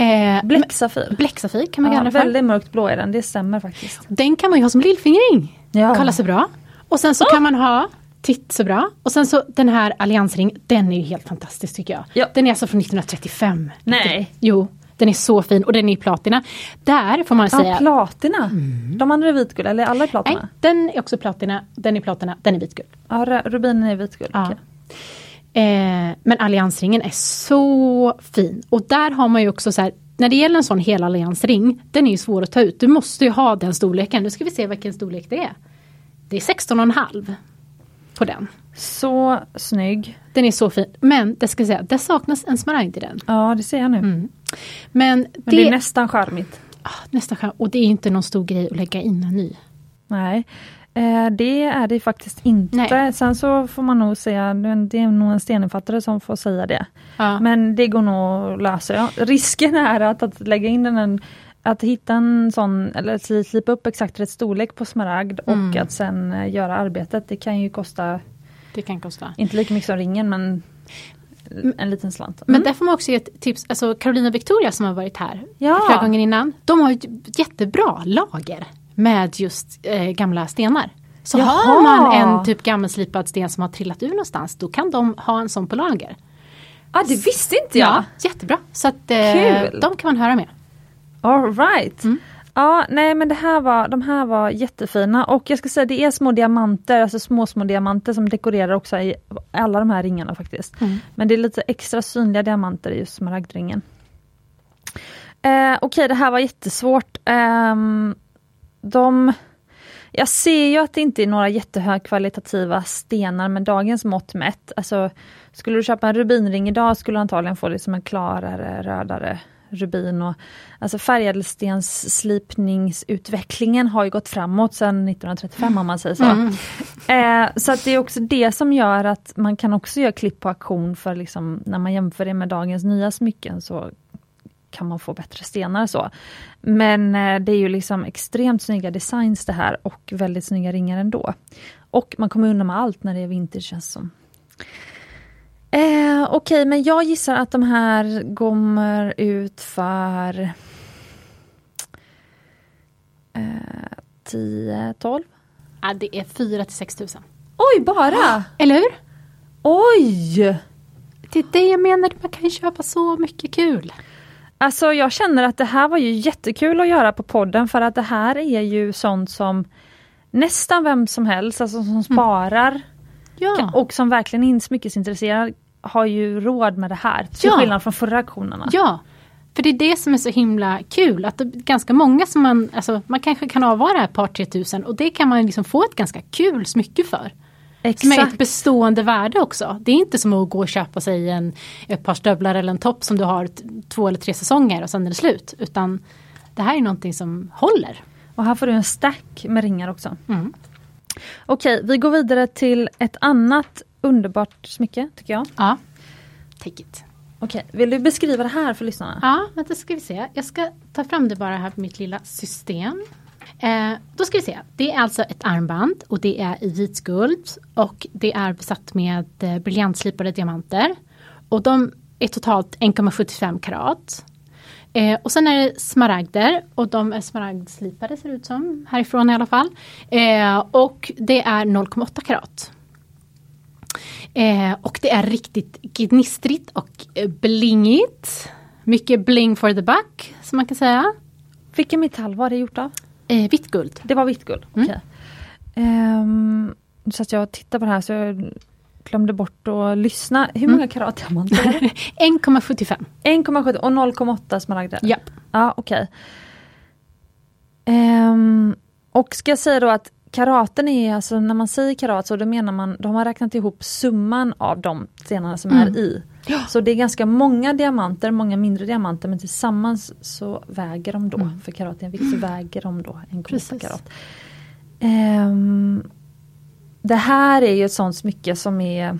Eh, Bläcksafir. Bläcksafir kan man Ja, kalla det för. väldigt mörkt blå är den, det stämmer faktiskt. Den kan man ju ha som lillfingering. Ja. Kolla så bra. Och sen så kan man ha Titt så bra. Och sen så den här alliansring, den är ju helt fantastisk tycker jag. Ja. Den är alltså från 1935. Nej. Jo, den är så fin och den är i platina. Där får man Ja, säga platina. De andra är vitguld, eller alla är Nej, platina? den är också platina, den är platina, den är vitguld. Ja, rubinen är vitguld. Ja. okej. Eh, men alliansringen är så fin. Och där har man ju också så här, när det gäller en sån hel alliansring, den är ju svår att ta ut. Du måste ju ha den storleken. Nu ska vi se vilken storlek det är. Det är 16,5 på den. Så snygg. Den är så fin. Men det ska jag säga, det saknas en smaragd i den. Ja, det ser jag nu. Men, det, Men det är nästan charmigt. ah, nästa chans. Och det är inte någon stor grej att lägga in en ny. Nej, eh, det är det faktiskt inte. Nej. Sen så får man nog säga, det är nog en steninfattare som får säga det. Ja. Men det går nog att lösa. Ja. Risken är att, att lägga in den en, att hitta en sån, eller sli- slipa upp exakt rätt storlek på smaragd Mm. och att sen eh, göra arbetet. Det kan ju kosta, Det kan kosta. inte lika mycket som ringen men en liten slant. Men Mm. där får man också ge ett tips, alltså Carolina Victoria som har varit här Ja. flera gånger innan. De har ett jättebra lager med just eh, gamla stenar. Så Jaha. har man en typ gammelslipad sten som har trillat ur någonstans, då kan de ha en sån på lager. ah, det visste inte jag! jättebra. Så att eh, de kan man höra med. All right. Mm. Ja, nej men det här var, de här var jättefina och jag ska säga det är små diamanter, alltså små små diamanter som dekorerar också i alla de här ringarna faktiskt. Mm. Men det är lite extra synliga diamanter i just smaragdringen. Eh, Okej, okay, det här var jättesvårt. Eh, de, jag ser ju att det inte är några jättehögkvalitativa stenar med dagens mått mätt. Alltså, skulle du köpa en rubinring idag skulle du antagligen få liksom en klarare, rödare rubin. Och, alltså färgädelstensslipningsutvecklingen har ju gått framåt sedan 1935 om man säger så. Mm. Eh, så att det är också det som gör att man kan också göra klipp på auktion för liksom, när man jämför det med dagens nya smycken så kan man få bättre stenar så. Men eh, det är ju liksom extremt snygga designs det här och väldigt snygga ringar ändå. Och man kommer undan med allt när det är vinter känns som. Eh, Okej, okay, men jag gissar att de här kommer ut för eh, 10-12? Ja, det är 4 till 6 tusen. Oj, bara! Eller hur? Oj! Det är det jag menar, man kan ju köpa så mycket kul. Alltså jag känner att det här var ju jättekul att göra på podden för att det här är ju sånt som nästan vem som helst, alltså som sparar mm. Ja. och som verkligen är smyckesintresserad har ju råd med det här. Till Ja. skillnad från förra auktionerna. Ja, för det är det som är så himla kul. Att det är ganska många som man, alltså man kanske kan avvara ett par tre tusen och det kan man liksom få ett ganska kul smycke för. Som är ett bestående värde också. Det är inte som att gå och köpa sig en, ett par stövlar eller en topp som du har två eller tre säsonger och sen är det slut. Utan det här är någonting som håller. Och här får du en stack med ringar också. Mm. Okej, vi går vidare till ett annat underbart smycke tycker jag. Ja, take it. Okej, vill du beskriva det här för lyssnarna? Ja, vänta ska vi se. Jag ska ta fram det bara här på mitt lilla system. Eh, då ska vi se. Det är alltså ett armband och det är i vitguld och det är besatt med eh, briljantslipade diamanter. Och de är totalt 1,75 karat. Eh, och sen är det smaragder och de är smaragdslipade ser det ut som, härifrån i alla fall. Eh, och det är 0,8 karat. Eh, och det är riktigt gnistrigt och blingigt. Mycket bling for the buck, som man kan säga. Vilken metall var det gjort av? Eh, vitt guld. Det var vitt guld. Mm. Okej. Ehm, så att jag tittar på det här så jag glömde bort att lyssna. Hur många karat diamanter är det? 1,75. 1,7 och 0,8 smaragder? Japp. Ja, okej. Ehm, och ska jag säga då att karaten är alltså, när man säger karat så då menar man, då har man räknat ihop summan av de stenarna som Mm. är i. Ja. Så det är ganska många diamanter, många mindre diamanter men tillsammans så väger de då, Mm. för karat är en vikt, så väger de då 1,8 Precis. karat. Ehm, det här är ju ett sånt smycke som är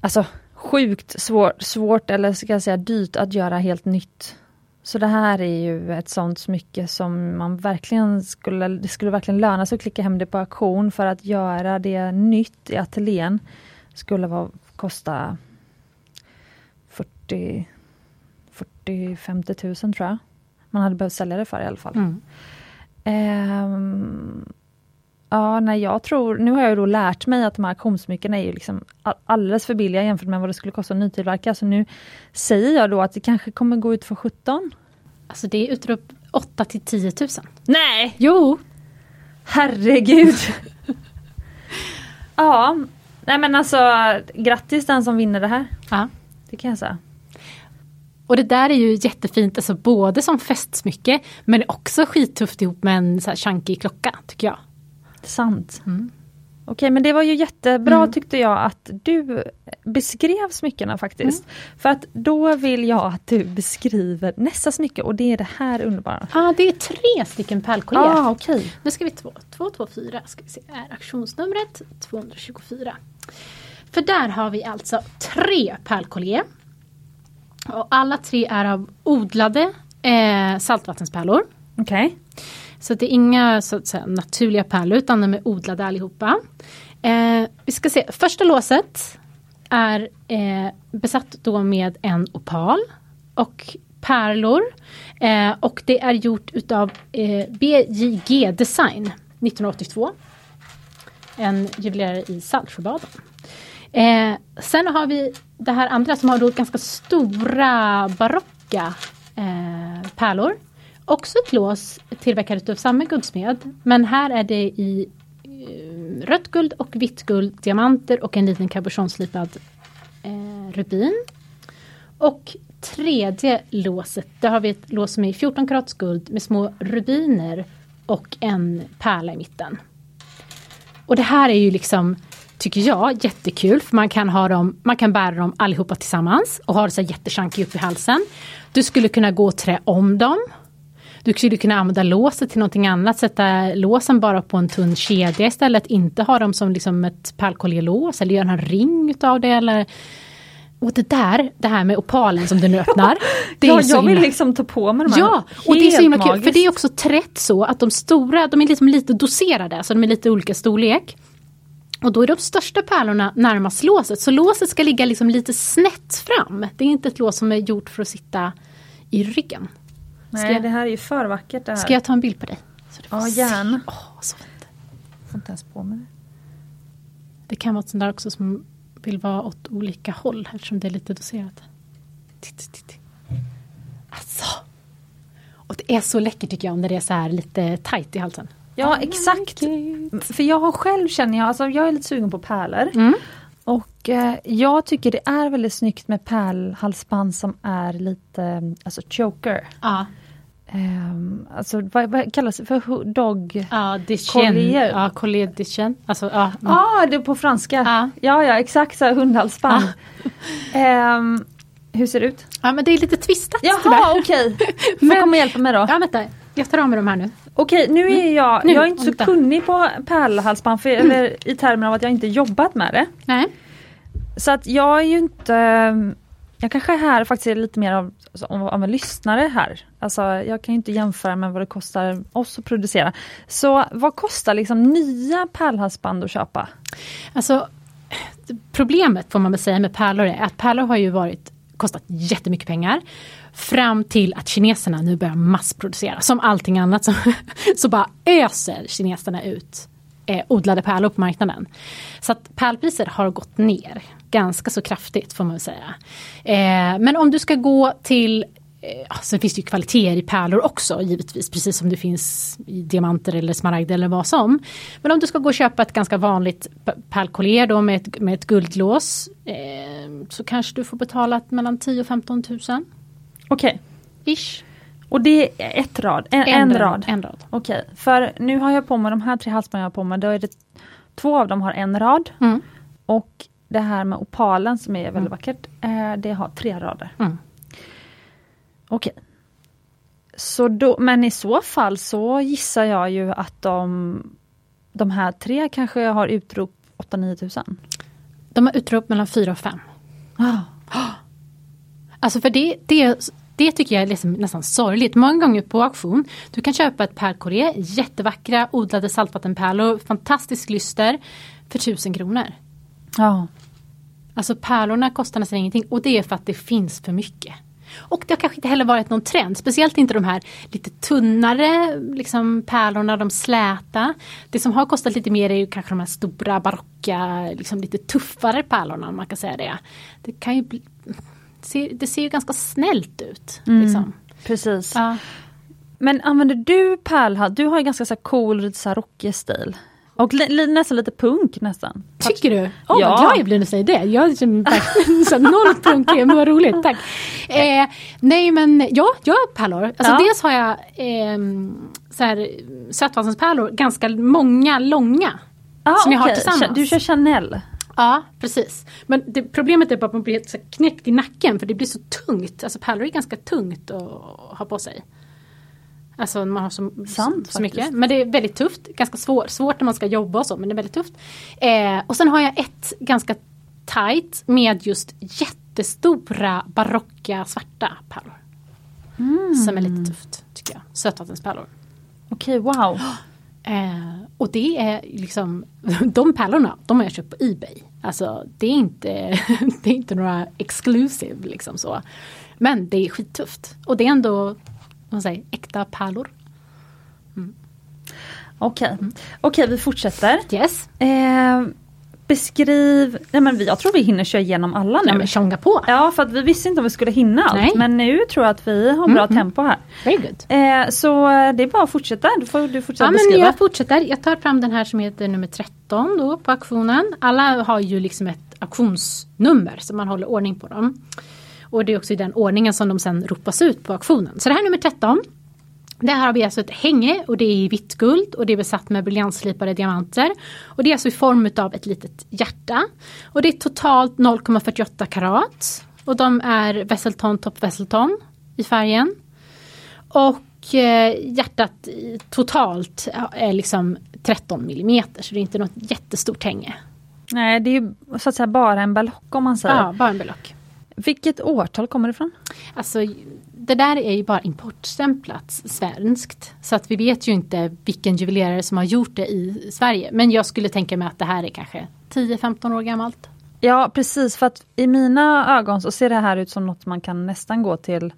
alltså sjukt svårt, svårt eller ska jag säga dyrt att göra helt nytt. Så det här är ju ett sånt smycke som man verkligen skulle, det skulle verkligen löna sig att klicka hem det på auktion för att göra det nytt i ateljén skulle vara, kosta 40 40-50 tusen tror jag. Man hade behövt sälja det för i alla fall. Mm. Ehm, ja, nej, jag tror, nu har jag då lärt mig att de här auktionssmyckena är ju liksom alldeles för billiga jämfört med vad det skulle kosta att nytillverka. Så nu säger jag då att det kanske kommer gå ut för 17. Alltså det är utrop 8 till 10 000. Nej! Jo! Herregud! ja, nej men alltså grattis den som vinner det här. Ja. Det kan jag säga. Och det där är ju jättefint, alltså både som festsmycke men också skittufft ihop med en så här chunky klocka tycker jag. Sant. Mm. Okej, men det var ju jättebra Mm. tyckte jag att du beskrev smyckena faktiskt. För att då vill jag att du beskriver nästa smycke och det är det här underbara. Ja, det är tre stycken pärlkollier. Ja, ah, okej. Nu ska vi två, 224 ska vi se, är auktionsnumret 224. För där har vi alltså tre pärlkollier. Och alla tre är av odlade eh, saltvattenspärlor. Okej. Så det är inga så att säga, naturliga pärlor utan de är odlade allihopa. Eh, vi ska se, första låset är eh, besatt då med en opal och pärlor. Eh, och det är gjort utav eh, BJG Design 1982. En juvelerare i Saltsjöbaden. Eh, sen har vi det här andra som har då ganska stora barocka eh, pärlor. Också ett lås tillverkat av samma guldsmed. Men här är det i eh, rött guld och vitt guld, diamanter och en liten cabochonslipad eh, rubin. Och tredje låset, där har vi ett lås som är 14 karats guld med små rubiner och en pärla i mitten. Och det här är ju liksom, tycker jag, jättekul för man kan ha dem, man kan bära dem allihopa tillsammans och ha det så här jättechunky upp i halsen. Du skulle kunna gå och trä om dem. Du skulle kunna använda låset till någonting annat, sätta låsen bara på en tunn kedja istället, inte ha dem som liksom ett pärlkollielås eller göra en ring utav det eller och det där, det här med opalen som du nu öppnar. Det ja, är jag vill himla- liksom ta på mig de här. Ja, och det är så himla kul. För det är också trätt så att de stora, de är liksom lite doserade, så de är lite olika storlek. Och då är de största pärlorna närmast låset, så låset ska ligga liksom lite snett fram. Det är inte ett lås som är gjort för att sitta i ryggen. Nej, Ska jag- det här är ju för vackert det här. Ska jag ta en bild på dig? Så du får Ja, gärna. Åh, så fint. får inte ens på mig det. Det kan vara ett sånt där också som vill vara åt olika håll eftersom det är lite doserat. Titt, titt. Alltså. Och det är så läckert tycker jag när det är så här lite tight i halsen. Ja, exakt. För jag har själv känner jag, alltså jag är lite sugen på pärlor. Mm. Och eh, jag tycker det är väldigt snyggt med pärlhalsband som är lite, alltså choker. Ja, Ehm, alltså vad, vad kallas det för? Dog? ja Collier. Ja, collier de chien. Alltså, ja. Ja, ah, det är på franska. Ja. Ja, ja, exakt så hundhalsband. Ehm, hur ser det ut? ja, men det är lite twistat. Jaha, okej. Får Men- komma och hjälpa mig då. Ja, vänta. Jag tar av mig de här nu. Okej, nu är jag, Mm. Nu, jag är inte så vänta. kunnig på pärlhalsband, för, eller i termer av att jag inte jobbat med det. Nej. Så att jag är ju inte, jag kanske här faktiskt är lite mer av, alltså, av, av en lyssnare här. Alltså jag kan ju inte jämföra med vad det kostar oss att producera. Så vad kostar liksom nya pärlhalsband att köpa? Alltså, problemet får man väl säga med pärlor är att pärlor har ju varit kostat jättemycket pengar. Fram till att kineserna nu börjar massproducera. Som allting annat så, så bara öser kineserna ut eh, odlade pärlor på marknaden. Så att pärlpriser har gått ner ganska så kraftigt får man säga. Eh, men om du ska gå till Eh, Sen finns det ju kvaliteter i pärlor också givetvis, precis som det finns i diamanter eller smaragder eller vad som. Men om du ska gå och köpa ett ganska vanligt pärlkollier då med ett, med ett guldlås eh, så kanske du får betala mellan 10 och 15 tusen. Okej, Ish. och det är ett rad, en, en, rad. En rad. Okej, för nu har jag på mig de här tre halsbanden jag har på mig, då är det två av dem har en rad Mm. och det här med opalen som är väldigt vackert, eh, det har tre rader. Mm. Okej. Så då, men i så fall så gissar jag ju att de, de här tre kanske har utrop 8-9 tusen. De har utrop mellan 4 och 5. Ah. Alltså för det, det, det tycker jag är liksom nästan sorgligt. Många gånger på auktion, du kan köpa ett pärlkoré, jättevackra odlade saltvattenpärlor, fantastisk lyster för 1000 kronor. Ja. Alltså pärlorna kostar nästan ingenting och det är för att det finns för mycket. Och det har kanske inte heller varit någon trend, speciellt inte de här lite tunnare liksom pärlorna, de släta. Det som har kostat lite mer är ju kanske de här stora barocka, liksom lite tuffare pärlorna om man kan säga det. Det kan ju bli, det ser ju ganska snällt ut. Liksom. Precis. Ja. Men använder du pärlhals? Du har ju ganska så cool, lite så här rockig stil. Och li, nästan lite punk nästan. Tycker du? Åh Ja. vad glad jag blir när du säger det. Jag här noll punkig, men vad roligt, tack. Eh, nej men ja, jag har pärlor. Alltså Ja. dels har jag eh, så här, sötvattenspärlor, ganska många, långa. Ah, Som jag har tillsammans. Du kör Chanel? Ja, precis. Men det, problemet är bara att man blir helt knäckt i nacken för det blir så tungt. Alltså pärlor är ganska tungt att ha på sig. Alltså man har så, Sant, så mycket. faktiskt. Men det är väldigt tufft. Ganska svår, svårt när man ska jobba och så men det är väldigt tufft. Eh, och sen har jag ett ganska tight med just jättestora barocka svarta pärlor. Som är lite tufft tycker jag. Sötvattenspärlor. Okej, wow. Eh, och det är liksom, de pärlorna, de har jag köpt på Ebay. Alltså det är inte, det är inte några exclusive liksom så. Men det är skittufft. Och det är ändå, man säger, äkta pärlor. Okej, Okej, vi fortsätter. Yes. Eh, beskriv, nej men jag tror vi hinner köra igenom alla nu. Ja, men tjonga på. Ja för att vi visste inte om vi skulle hinna allt Nej. men nu tror jag att vi har bra Mm, tempo här. Very good. Eh, så det är bara att fortsätta, du får du fortsätta Ja, men beskriva. jag fortsätter. Jag tar fram den här som heter nummer 13 då på auktionen. Alla har ju liksom ett auktionsnummer så man håller ordning på dem. Och det är också i den ordningen som de sen ropas ut på auktionen. Så det här är nummer 13. Där har vi alltså ett hänge och det är i vitt guld och det är besatt med briljantslipade diamanter. Och det är alltså i form av ett litet hjärta. Och det är totalt 0,48 karat. Och de är Vesselton Top Vesselton i färgen. Och eh, hjärtat totalt är liksom 13 millimeter så det är inte något jättestort hänge. Nej det är ju så att säga bara en ballock om man säger. Ja, bara en belock. Vilket årtal kommer det ifrån? Alltså det där är ju bara importstämplat svenskt. Så att vi vet ju inte vilken juvelerare som har gjort det i Sverige. Men jag skulle tänka mig att det här är kanske 10-15 år gammalt. Ja precis för att i mina ögon så ser det här ut som något man kan nästan gå till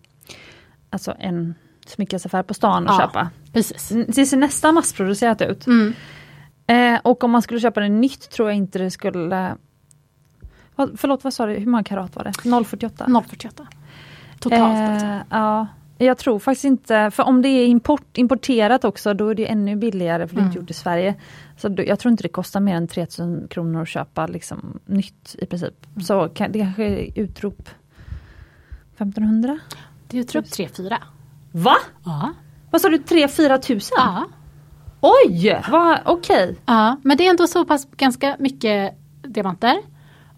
Alltså en smyckesaffär på stan och Ja. köpa. Precis. Det ser nästan massproducerat ut. Mm. Eh, och om man skulle köpa det nytt tror jag inte det skulle Förlåt vad sa du, hur många karat var det? 048? 048. Totalt alltså. Eh, ja, jag tror faktiskt inte, för om det är import, importerat också då är det ännu billigare för det är inte Mm. gjort i Sverige. Så då, jag tror inte det kostar mer än 3000 kronor att köpa liksom, nytt i princip. Mm. Så kan, det kanske är utrop 1500? Det är upp 3-4. Va? Ja. Vad sa du, 3-4 tusen? Ja. Oj! Okej. ja. Men det är ändå så pass ganska mycket diamanter.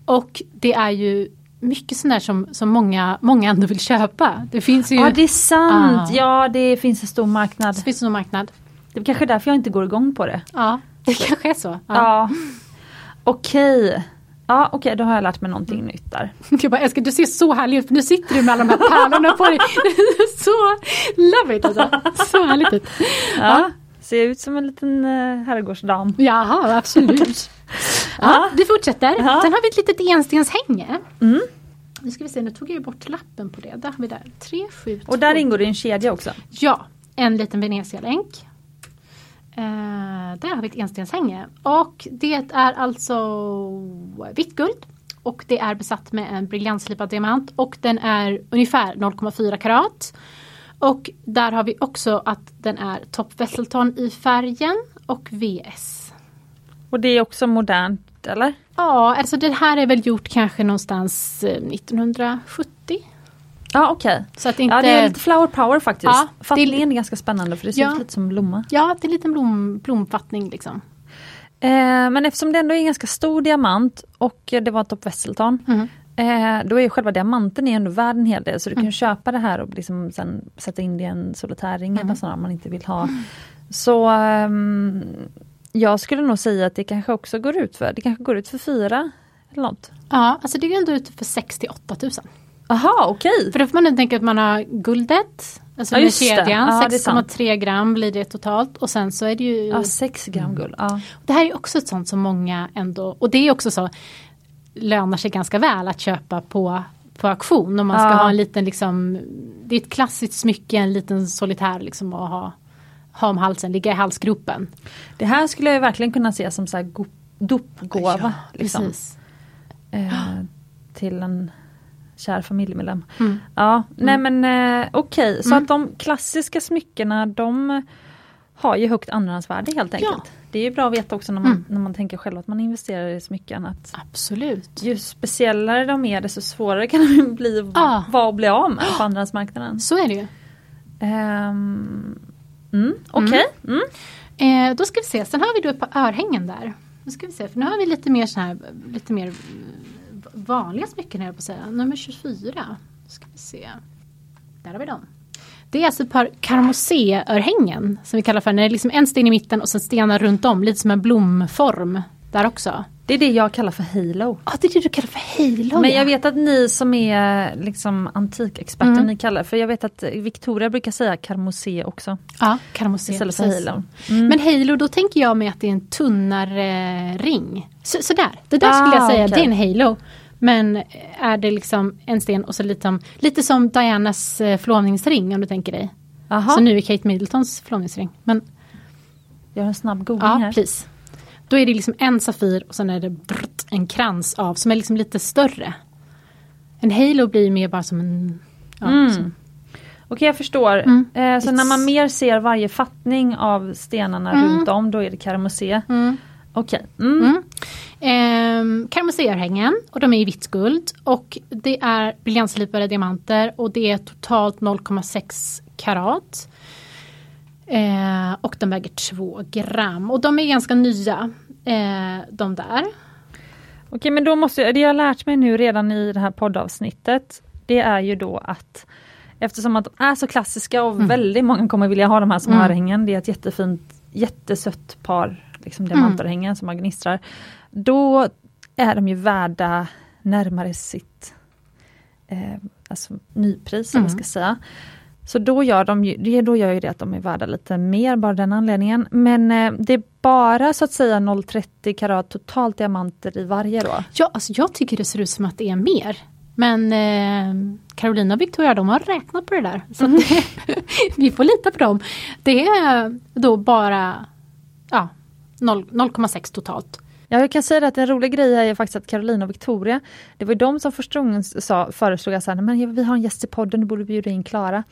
Och det är ju mycket sånt där som, som många, många ändå vill köpa. Det finns ju Ja det är sant, Ah. ja det finns en stor marknad. det finns en marknad. Det är kanske därför jag inte går igång på det. Ja, det kanske är så. Ja. Ja. Okej. Ja okej, då har jag lärt mig någonting nytt där. Jag bara, älskar, du ser så härlig ut nu sitter du med alla de här pärlorna på dig. så love it alltså. Så härligt ut. Ja. Ser ut som en liten uh, herrgårdsdam. Jaha, absolut. Ja, vi fortsätter. Ja. Sen har vi ett litet enstenshänge. Mm. Nu ska vi se, nu tog jag bort lappen på det. Där har vi där. 3, 7, Och där ingår det en kedja också. Ja, en liten Venetialänk. Eh, där har vi ett enstenshänge. Och det är alltså vitt guld. Och det är besatt med en briljantslipad diamant. Och den är ungefär 0,4 karat. Och där har vi också att den är Top Vesselton i färgen och VS. Och det är också modernt eller? Ja, alltså det här är väl gjort kanske någonstans eh, 1970. Ja okej. Så att inte... Ja det är lite flower power faktiskt. Ja, det- Fattningen är ganska spännande för det ser Ja. ut lite som blomma. Ja, det är en liten blom, blomfattning liksom. Eh, men eftersom det ändå är en ganska stor diamant och eh, det var Top Vesselton. Mm. Eh, då är ju själva diamanten är ändå värd en hel del så du kan köpa det här och liksom sen sätta in det i en solitärring eller sådär om man inte vill ha. Så ehm, jag skulle nog säga att det kanske också går ut för, det kanske går ut för fyra eller något. Ja, alltså det är ändå ute för 68 tusen. Aha, okej. För då får man nu tänka att man har guldet, alltså Ja, med kedjan, Ja, det är sant. 6,3 gram blir det totalt och sen så är det ju Ja, sex gram guld. Ja. Det här är också ett sånt som många ändå, och det är också så lönar sig ganska väl att köpa på, på auktion om man ska Ja. ha en liten liksom, det är ett klassiskt smycke, en liten solitär liksom att ha, ha om halsen, ligga i halsgropen. Det här skulle jag verkligen kunna se som så här dopgåva. Ja, liksom, eh, till en kär familjemedlem. Mm. Ja, nej men eh, okej, så Mm. att de klassiska smyckena de har ju högt andrahandsvärde helt enkelt. Det är ju bra att veta också när man, Mm. när man tänker själv att man investerar i smycken att Absolut. ju speciellare de är desto svårare kan de bli Ja. vara att bli av med på andrahandsmarknaden. Så är det ju. Um, mm, Okej. Mm. Eh, då ska vi se, sen har vi då ett par örhängen där. Nu ska vi se, för nu har vi lite mer så här, lite mer mm, vanliga smycken här på att säga. Nummer 24. Då ska vi se. Där har vi dem. Det är alltså ett par karmosé-örhängen som vi kallar för, när det är liksom en sten i mitten och sen stenar runt om, lite som en blomform där också. Det är det jag kallar för halo. Ja, det är det du kallar för halo. Men ja. jag vet att ni som är liksom antikexperter, Mm. ni kallar för jag vet att Victoria brukar säga karmosé också. Ja, karmosé. Istället för halo. Mm. Men halo, då tänker jag mig att det är en tunnare ring. Så, sådär, det där Ah, skulle jag säga, okej. det är en halo. Men är det liksom en sten och så lite som, lite som Dianas eh, förlovningsring om du tänker dig. Aha, Så nu är Kate Middletons förlovningsring. Men jag har en snabb googling ja, här. please. Då är det liksom en Safir och sen är det en krans av som är liksom lite större. En halo blir mer bara som en... Ja, Mm. som, Okej jag förstår. Mm. Eh, så när It's- man mer ser varje fattning av stenarna Mm. runt om då är det karamosé. mm. Okej. Mm. Mm. Ehm, Karmoséörhängen och de är i vitt guld och det är briljantslipade diamanter och det är totalt 0,6 karat. Eh, och de väger 2 gram och de är ganska nya eh, de där. Okej men då måste jag, det jag har lärt mig nu redan i det här poddavsnittet det är ju då att eftersom att de är så klassiska och Mm. väldigt många kommer vilja ha de här som Mm. örhängen. Det är ett jättefint, jättesött par liksom diamantörhängen som man gnistrar. Då är de ju värda närmare sitt eh, alltså nypris, Mm. jag ska säga. Så då gör, de då gör ju det att de är värda lite mer, bara den anledningen. Men eh, det är bara så att säga 0,30 karat totalt diamanter i varje då. Ja, alltså jag tycker det ser ut som att det är mer. Men eh, Carolina och Victoria de har räknat på det där. Så att det, vi får lita på dem. Det är då bara ja, 0 0,6 totalt. Ja, jag kan säga att en rolig grej här är faktiskt att Carolina och Victoria, det var ju de som första gången sa, föreslog att men vi har en gäst i podden, du borde bjuda in Klara.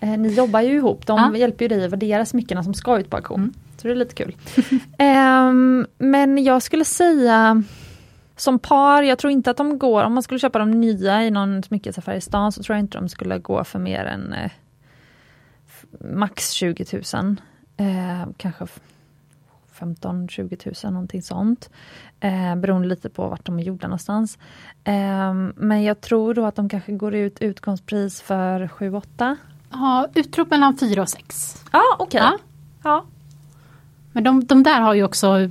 Eh, ni jobbar ju ihop, de Ja. hjälper ju dig att värdera smyckena som ska ut på auktion. Mm. Så det är lite kul. Ehm, men jag skulle säga som par, jag tror inte att de går, om man skulle köpa de nya i någon smyckesaffär i stan så tror jag inte de skulle gå för mer än eh, max 20 000. Eh, kanske 15-20 000 någonting sånt. Eh, beroende lite på vart de är gjorda någonstans. Eh, men jag tror då att de kanske går ut utgångspris för 7-8. Ja, utrop mellan 4 och 6. Ja okej. Ja. Ja. Men de, de där har ju också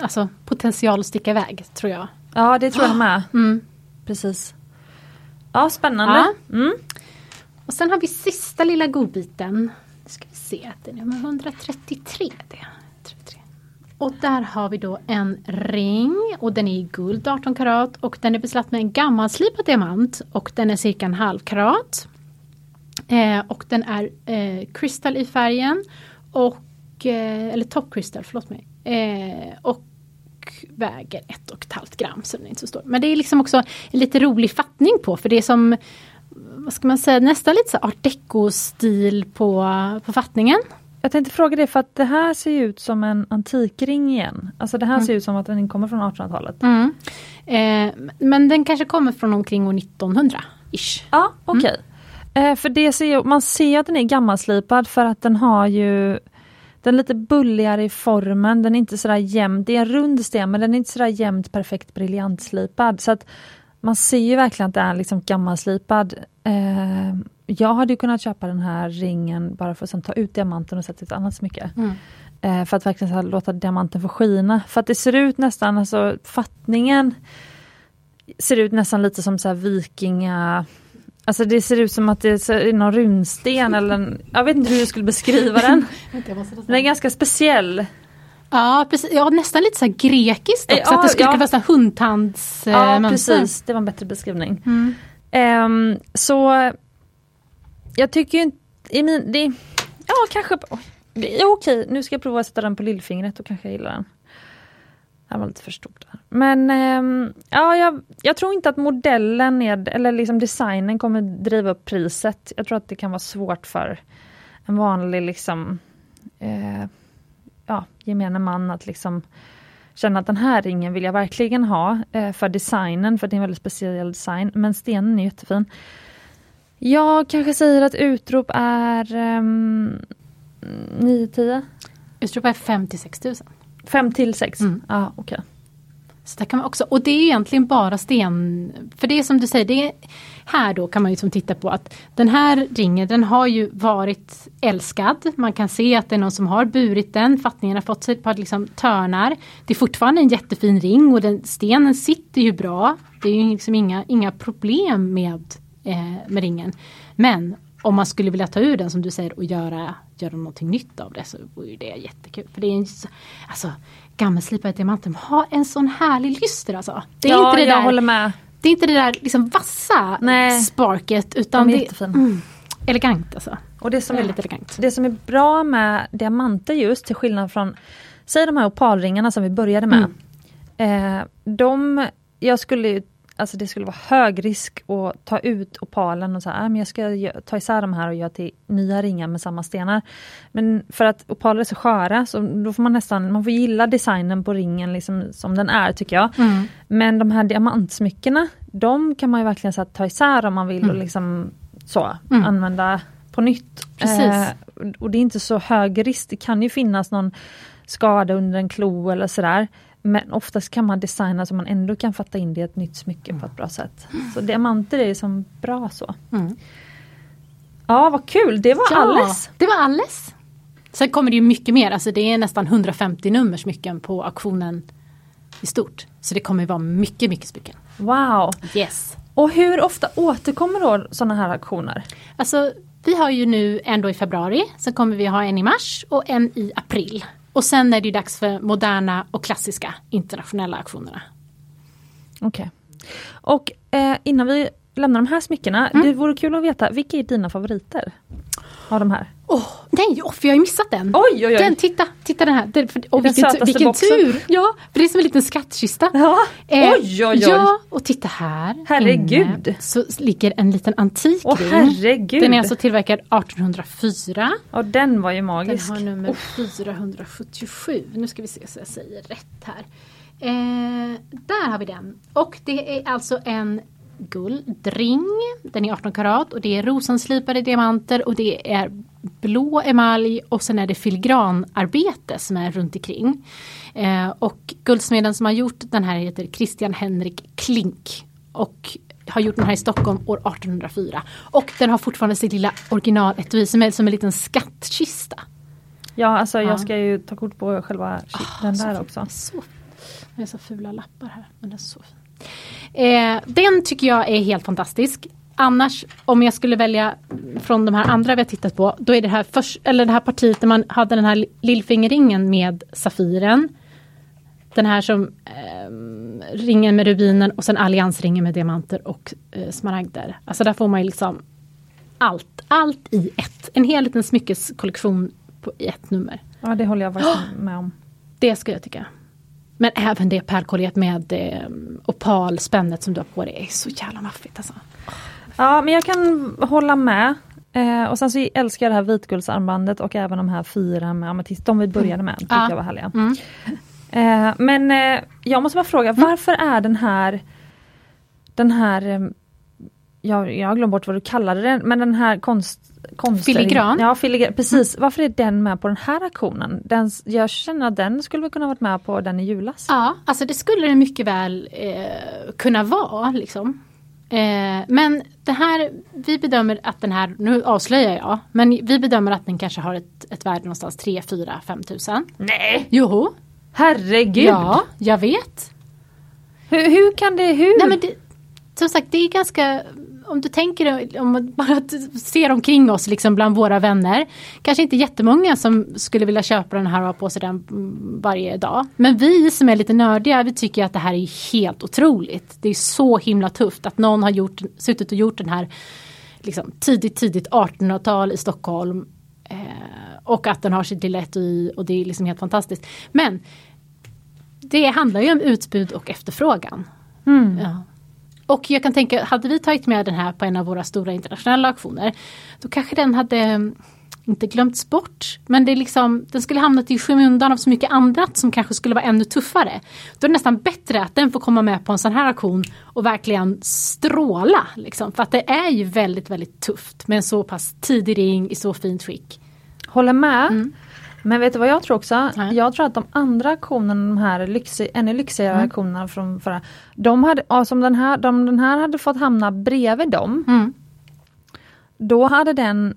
alltså, potential att sticka iväg tror jag. ja det tror jag med. Mm. Precis. Ja spännande. Mm. Och sen har vi sista lilla godbiten. Nu ska vi se, det är nummer 133. Det. Och där har vi då en ring och den är i guld 18 karat och den är beslatt med en gammalslipad diamant och den är cirka en halv karat. Eh, och den är eh, kristall i färgen och eh, eller top crystal, förlåt mig. Eh, och väger ett och ett halvt gram så den är inte så stor. Men det är liksom också en lite rolig fattning på för det är som vad ska man säga, nästan lite så art deco-stil på, på fattningen. Jag tänkte fråga det för att det här ser ju ut som en antikring igen. Alltså det här Mm. ser ut som att den kommer från 1800-talet. Eh, men den kanske kommer från omkring år 1900-ish. Ja, okej. Eh, för det ser man ser att den är gammalslipad för att den har ju den är lite bulligare i formen, den är inte sådär jämn. Det är en rund sten men den är inte sådär jämnt perfekt briljantslipad. Så att man ser ju verkligen att det är liksom gammalslipad. Eh, jag hade ju kunnat köpa den här ringen bara för att sen ta ut diamanten och sätta ett annat smycke. Eh, för att verkligen här, låta diamanten få skina. För att det ser ut nästan, alltså fattningen ser ut nästan lite som så här vikinga Alltså det ser ut som att det är någon runsten eller en, jag vet inte hur jag skulle beskriva den. Den är ganska speciell. Ja, precis. ja, nästan lite så här grekiskt också. Ja, att det skulle ja. kunna vara så här hundtands eh, Ja mönster. precis, det var en bättre beskrivning. Mm. Ehm, så jag tycker ju inte, i min, det, ja kanske, oj, det okej, nu ska jag prova att sätta den på lillfingret och kanske jag gillar den. Den var lite för stort där. Men ähm, ja, jag, jag tror inte att modellen är, eller liksom designen kommer driva upp priset. Jag tror att det kan vara svårt för en vanlig liksom eh, ja, gemene man att liksom känna att den här ringen vill jag verkligen ha eh, för designen, för det är en väldigt speciell design, men stenen är jättefin. Jag kanske säger att utrop är um, 9-10? Utrop är 5 till 6 000. 5 till 6? Mm. Ja, okej. Så där kan man också, och det är egentligen bara sten, för det är som du säger, det är, här då kan man ju som titta på att den här ringen den har ju varit älskad. Man kan se att det är någon som har burit den, fattningen har fått sig ett par liksom törnar. Det är fortfarande en jättefin ring och den, stenen sitter ju bra. Det är ju liksom inga, inga problem med, eh, med ringen. Men om man skulle vilja ta ur den som du säger och göra, göra någonting nytt av det så vore det jättekul. För det är en, så- alltså, gammelslipade diamanter har en sån härlig lyster alltså. Det är ja, inte det jag där, håller med. det är inte det där liksom vassa Nej. sparket utan De är det jättefina. mm, elegant alltså. Och det som, är, Väldigt elegant. det som är bra med diamanter just, till skillnad från, säg de här opalringarna som vi började med. Mm. Eh, de jag skulle ju Alltså det skulle vara hög risk att ta ut opalen och säga att jag ska ta isär de här och göra till nya ringar med samma stenar. Men för att opaler är så sköra så då får man nästan, man får gilla designen på ringen liksom, som den är tycker jag. Mm. Men de här diamantsmyckena, de kan man ju verkligen så ta isär om man vill mm. och liksom så mm. använda på nytt. Eh, och det är inte så hög risk, det kan ju finnas någon skada under en klo eller sådär. Men oftast kan man designa så man ändå kan fatta in det i ett nytt smycke mm. på ett bra sätt. Så diamanter är som bra så. Mm. Ja vad kul, det var ja, alles. Det var alles. Sen kommer det ju mycket mer, alltså det är nästan 150 nummer smycken på auktionen i stort. Så det kommer vara mycket, mycket smycken. Wow! Yes. Och hur ofta återkommer då sådana här auktioner? Alltså vi har ju nu en då i februari, sen kommer vi ha en i mars och en i april. Och sen är det dags för moderna och klassiska internationella auktionerna. Okej. Okay. Och eh, innan vi lämnar de här smyckena, mm. det vore kul att veta, vilka är dina favoriter? Av de här? Oh, nej, oh, för jag har ju missat den. Oj, oj, oj. Den, titta, titta den här. Den, och den vilken, vilken tur! Ja, för det är som en liten skattkista. Ja. Eh, oj, oj, oj. Ja, och titta här. Herregud. Inne, så ligger en liten antik oh, herregud. Den är alltså tillverkad 1804. Och den var ju magisk. Den har nummer oh. 477. Nu ska vi se så jag säger rätt här. Eh, där har vi den. Och det är alltså en guldring. Den är 18 karat och det är rosenslipade diamanter och det är blå emalj och sen är det filigranarbete som är runt omkring. Eh, och guldsmeden som har gjort den här heter Christian Henrik Klink. Och har gjort den här i Stockholm år 1804. Och den har fortfarande sitt lilla originaletui som är som en liten skattkista. Ja alltså ja. jag ska ju ta kort på själva oh, den där också. Så, det är så fula lappar här. Men den är så fin. Eh, den tycker jag är helt fantastisk. Annars om jag skulle välja från de här andra vi har tittat på, då är det här, först, eller det här partiet där man hade den här lillfingerringen med Safiren. Den här som eh, ringen med rubinen och sen alliansringen med diamanter och eh, smaragder. Alltså där får man ju liksom allt, allt i ett. En hel liten smyckeskollektion på, i ett nummer. Ja det håller jag verkligen med om. Det skulle jag tycka. Men även det pärlkolliet med eh, opalspännet som du har på dig är så jävla maffigt alltså. Ja men jag kan hålla med. Eh, och sen så älskar jag det här vitguldsarmbandet och även de här fyra med ametist. De vi började med tyckte ja. jag var härliga. Mm. Eh, men eh, jag måste bara fråga, mm. varför är den här den här eh, jag, jag har glömt bort vad du kallade den, men den här konst Filigran? Ja, filigran, precis. Mm. Varför är den med på den här aktionen? Den, jag känner att den skulle kunna varit med på den i julas. Ja, alltså det skulle den mycket väl eh, kunna vara. Liksom. Eh, men det här, vi bedömer att den här, nu avslöjar jag, men vi bedömer att den kanske har ett, ett värde någonstans 3, 4, 5 tusen. Nej! Jo! Herregud! Ja, jag vet. Hur, hur kan det, hur? Nej, men det, som sagt, det är ganska om du tänker om bara ser omkring oss liksom bland våra vänner. Kanske inte jättemånga som skulle vilja köpa den här och ha på sig den varje dag. Men vi som är lite nördiga vi tycker att det här är helt otroligt. Det är så himla tufft att någon har gjort, suttit och gjort den här liksom, tidigt tidigt 1800-tal i Stockholm. Eh, och att den har sitt lilla etui och det är liksom helt fantastiskt. Men det handlar ju om utbud och efterfrågan. Mm. Ja. Och jag kan tänka, hade vi tagit med den här på en av våra stora internationella auktioner, då kanske den hade mm, inte glömts bort. Men det är liksom, den skulle hamnat i skymundan av så mycket annat som kanske skulle vara ännu tuffare. Då är det nästan bättre att den får komma med på en sån här auktion och verkligen stråla. Liksom. För att det är ju väldigt, väldigt tufft med en så pass tidig ring i så fint skick. Håller med. Mm. Men vet du vad jag tror också? Nej. Jag tror att de andra auktionerna, de här lyxi, ännu lyxigare mm. auktionerna från förra, de hade, ja, den här, de, den här hade fått hamna bredvid dem. Mm. Då hade den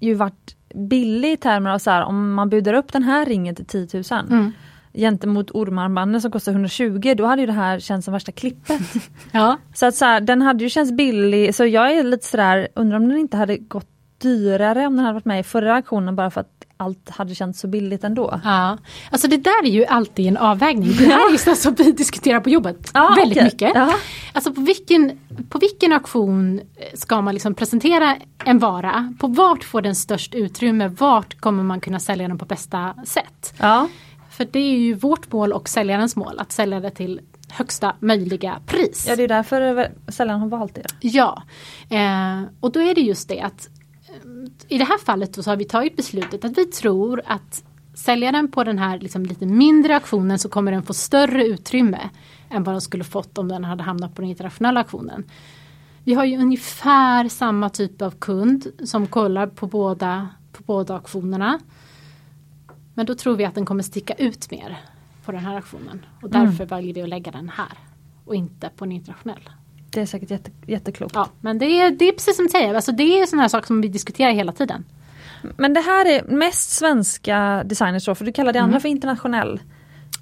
ju varit billig i termer av så här, om man budar upp den här ringen till 10 000 mm. gentemot ormarmbanden som kostar 120 då hade ju det här känts som värsta klippet. ja. Så att så här, den hade ju känts billig så jag är lite sådär, undrar om den inte hade gått dyrare om den hade varit med i förra auktionen bara för att allt hade känts så billigt ändå. Ja, alltså det där är ju alltid en avvägning. Det här är ju sånt som vi diskuterar på jobbet ja, väldigt okay. mycket. Ja. Alltså på vilken, på vilken auktion ska man liksom presentera en vara? På vart får den störst utrymme? Vart kommer man kunna sälja den på bästa sätt? Ja. För det är ju vårt mål och säljarens mål att sälja det till högsta möjliga pris. Ja det är därför säljaren har valt det. Ja, eh, och då är det just det att i det här fallet så har vi tagit beslutet att vi tror att sälja den på den här liksom lite mindre auktionen så kommer den få större utrymme än vad den skulle fått om den hade hamnat på den internationella auktionen. Vi har ju ungefär samma typ av kund som kollar på båda, på båda auktionerna. Men då tror vi att den kommer sticka ut mer på den här auktionen och mm. därför mm. väljer vi att lägga den här och inte på en internationell. Det är säkert jätte, jätteklokt. Ja, men det är, det är precis som du säger, alltså det är sådana här saker som vi diskuterar hela tiden. Men det här är mest svenska designers då, för du kallar det andra mm. för internationell.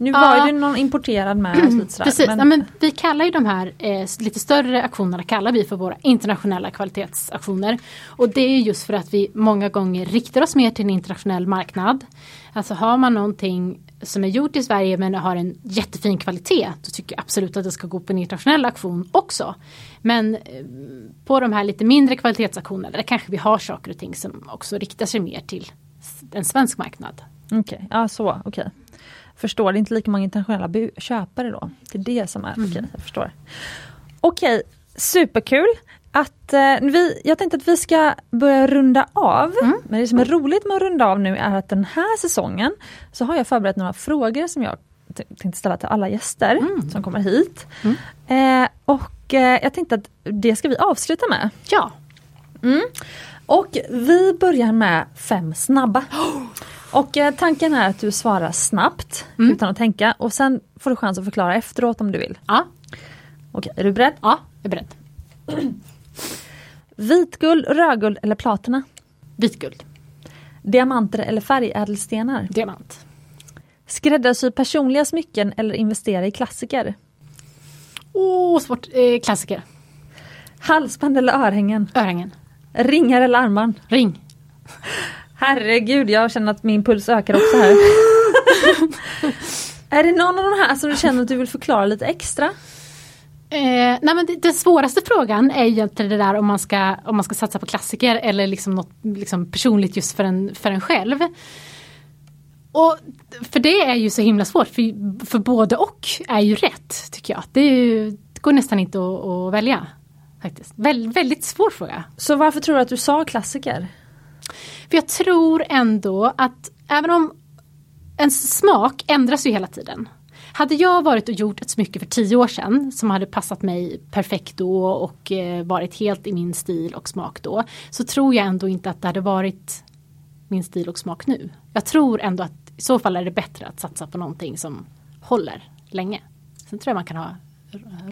Nu var ja. det någon importerad med. Mm, sådär, precis, men... Ja, men vi kallar ju de här eh, lite större aktionerna kallar vi för våra internationella kvalitetsaktioner. Och det är just för att vi många gånger riktar oss mer till en internationell marknad. Alltså har man någonting som är gjort i Sverige men har en jättefin kvalitet, då tycker jag absolut att det ska gå på en internationell auktion också. Men eh, på de här lite mindre kvalitetsaktionerna, där kanske vi har saker och ting som också riktar sig mer till en svensk marknad. Okej, okay. ja så, okej. Okay. Förstår, det är inte lika många internationella köpare då? Det är det som är, mm. okej, jag förstår. Okej, superkul! att eh, vi, jag tänkte att vi ska börja runda av. Mm. Men det som är roligt med att runda av nu är att den här säsongen så har jag förberett några frågor som jag tänkte ställa till alla gäster mm. som kommer hit. Mm. Eh, och eh, jag tänkte att det ska vi avsluta med. Ja. Mm. Och vi börjar med fem snabba. Och eh, tanken är att du svarar snabbt mm. utan att tänka och sen får du chans att förklara efteråt om du vill. Ja. Okej, är du beredd? Ja, jag är beredd. Vitguld, rödguld eller platina? Vitguld. Diamanter eller färgädelstenar? Diamant. Skräddarsy personliga smycken eller investera i klassiker? Åh, oh, svårt. Eh, klassiker. Halsband eller örhängen? Örhängen. Ringar eller armband? Ring. Herregud, jag känner att min puls ökar också här. är det någon av de här som du känner att du vill förklara lite extra? Eh, nej men det, den svåraste frågan är egentligen det där om man ska, om man ska satsa på klassiker eller liksom något liksom personligt just för en, för en själv. Och för det är ju så himla svårt, för, för både och är ju rätt tycker jag. Det, ju, det går nästan inte att, att välja. Faktiskt. Väl, väldigt svår fråga. Så varför tror du att du sa klassiker? För jag tror ändå att även om ens smak ändras ju hela tiden. Hade jag varit och gjort ett smycke för tio år sedan som hade passat mig perfekt då och eh, varit helt i min stil och smak då. Så tror jag ändå inte att det hade varit min stil och smak nu. Jag tror ändå att i så fall är det bättre att satsa på någonting som håller länge. Sen tror jag man kan ha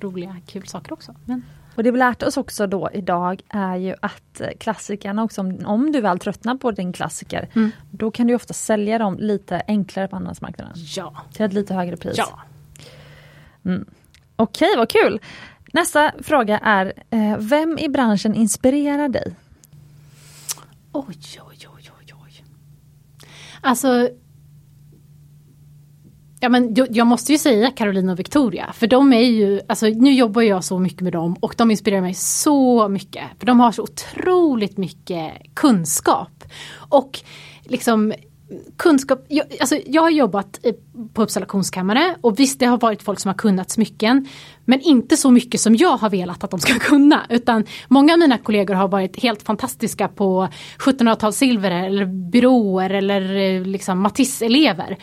roliga, kul saker också. Men... Och det vi lärt oss också då idag är ju att klassikerna också, om, om du väl tröttnar på din klassiker, mm. då kan du ofta sälja dem lite enklare på andrahandsmarknaden. Ja. Till ett lite högre pris. Ja. Mm. Okej, vad kul! Nästa fråga är, eh, vem i branschen inspirerar dig? Oj, oj, oj, oj, oj. Alltså Ja, men jag måste ju säga Caroline och Victoria, för de är ju, alltså nu jobbar jag så mycket med dem och de inspirerar mig så mycket. För de har så otroligt mycket kunskap. Och liksom kunskap, jag, alltså jag har jobbat på Uppsala konstkammare och visst det har varit folk som har kunnat smycken. Men inte så mycket som jag har velat att de ska kunna. Utan många av mina kollegor har varit helt fantastiska på 1700-talssilver eller byråer eller eh, liksom Matisse-elever.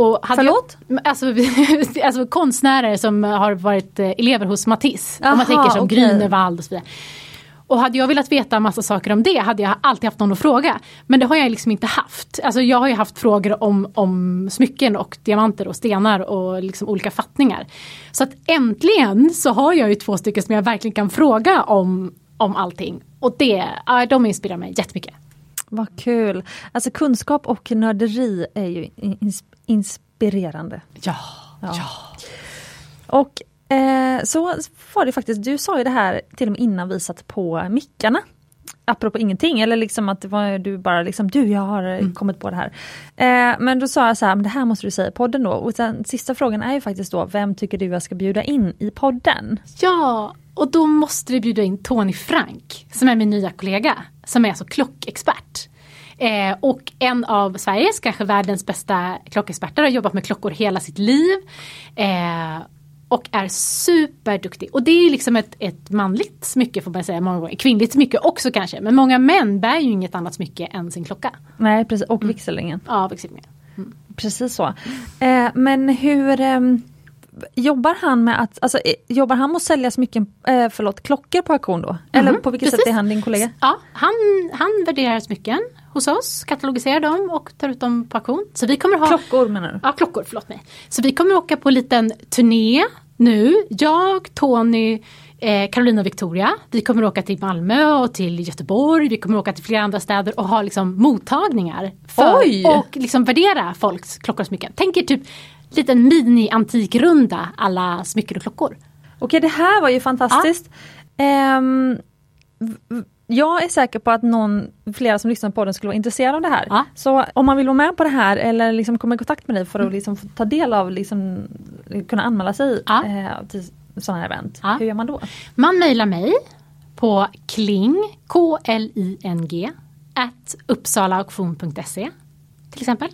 Och hade Förlåt? Jag, alltså, alltså konstnärer som har varit eh, elever hos Matisse. Aha, om man tänker som okay. Grünewald och så vidare. Och hade jag velat veta massa saker om det hade jag alltid haft någon att fråga. Men det har jag liksom inte haft. Alltså jag har ju haft frågor om, om smycken och diamanter och stenar och liksom olika fattningar. Så att äntligen så har jag ju två stycken som jag verkligen kan fråga om, om allting. Och det, de inspirerar mig jättemycket. Vad kul! Alltså kunskap och nörderi är ju inspirerande. Ja, ja. ja. Och eh, så var det faktiskt, du sa ju det här till och med innan vi satt på mickarna. Apropå ingenting, eller liksom att det var du bara liksom, du jag har mm. kommit på det här. Eh, men då sa jag så här, det här måste du säga i podden då. Och sen sista frågan är ju faktiskt då, vem tycker du jag ska bjuda in i podden? Ja, och då måste vi bjuda in Tony Frank, som är min nya kollega, som är alltså klockexpert. Eh, och en av Sveriges, kanske världens bästa klockexperter, har jobbat med klockor hela sitt liv. Eh, och är superduktig. Och det är liksom ett, ett manligt smycke får man säga många gånger. Kvinnligt smycke också kanske. Men många män bär ju inget annat smycke än sin klocka. Nej precis, och vigselringen. Ja, vigselringen. Precis så. Eh, men hur ehm, jobbar han med att, alltså, eh, jobbar han med att sälja smycken, eh, förlåt, klockor på auktion då? Eller på vilket sätt precis. är han din kollega? Ja, han, han värderar smycken hos oss, katalogiserar dem och tar ut dem på auktion. Så vi kommer ha Klockor menar du? Ja, klockor, förlåt mig. Så vi kommer åka på en liten turné nu. Jag, Tony, eh, Carolina och Victoria. Vi kommer åka till Malmö och till Göteborg. Vi kommer åka till flera andra städer och ha liksom mottagningar. För, Oj! Och liksom värdera folks klockor och smycken. Tänk er typ liten mini-antikrunda alla smycken och klockor. Okej det här var ju fantastiskt. V- v- jag är säker på att någon, flera som lyssnar på den skulle vara intresserade av det här. Ja. Så om man vill vara med på det här eller liksom komma i kontakt med dig för att liksom få ta del av, liksom, kunna anmäla sig Ja. eh, till sådana här event. Ja. Hur gör man då? Man mejlar mig på kling, K-L-I-N-G, at uppsalaauktion.se till exempel.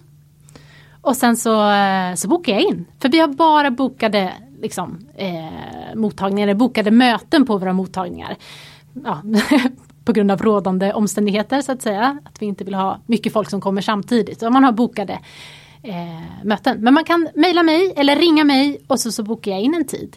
Och sen så, eh, så bokar jag in. För vi har bara bokade liksom, eh, mottagningar, bokade möten på våra mottagningar. Ja, på grund av rådande omständigheter så att säga. Att vi inte vill ha mycket folk som kommer samtidigt. Så man har bokade eh, möten. Men man kan mejla mig eller ringa mig och så, så bokar jag in en tid.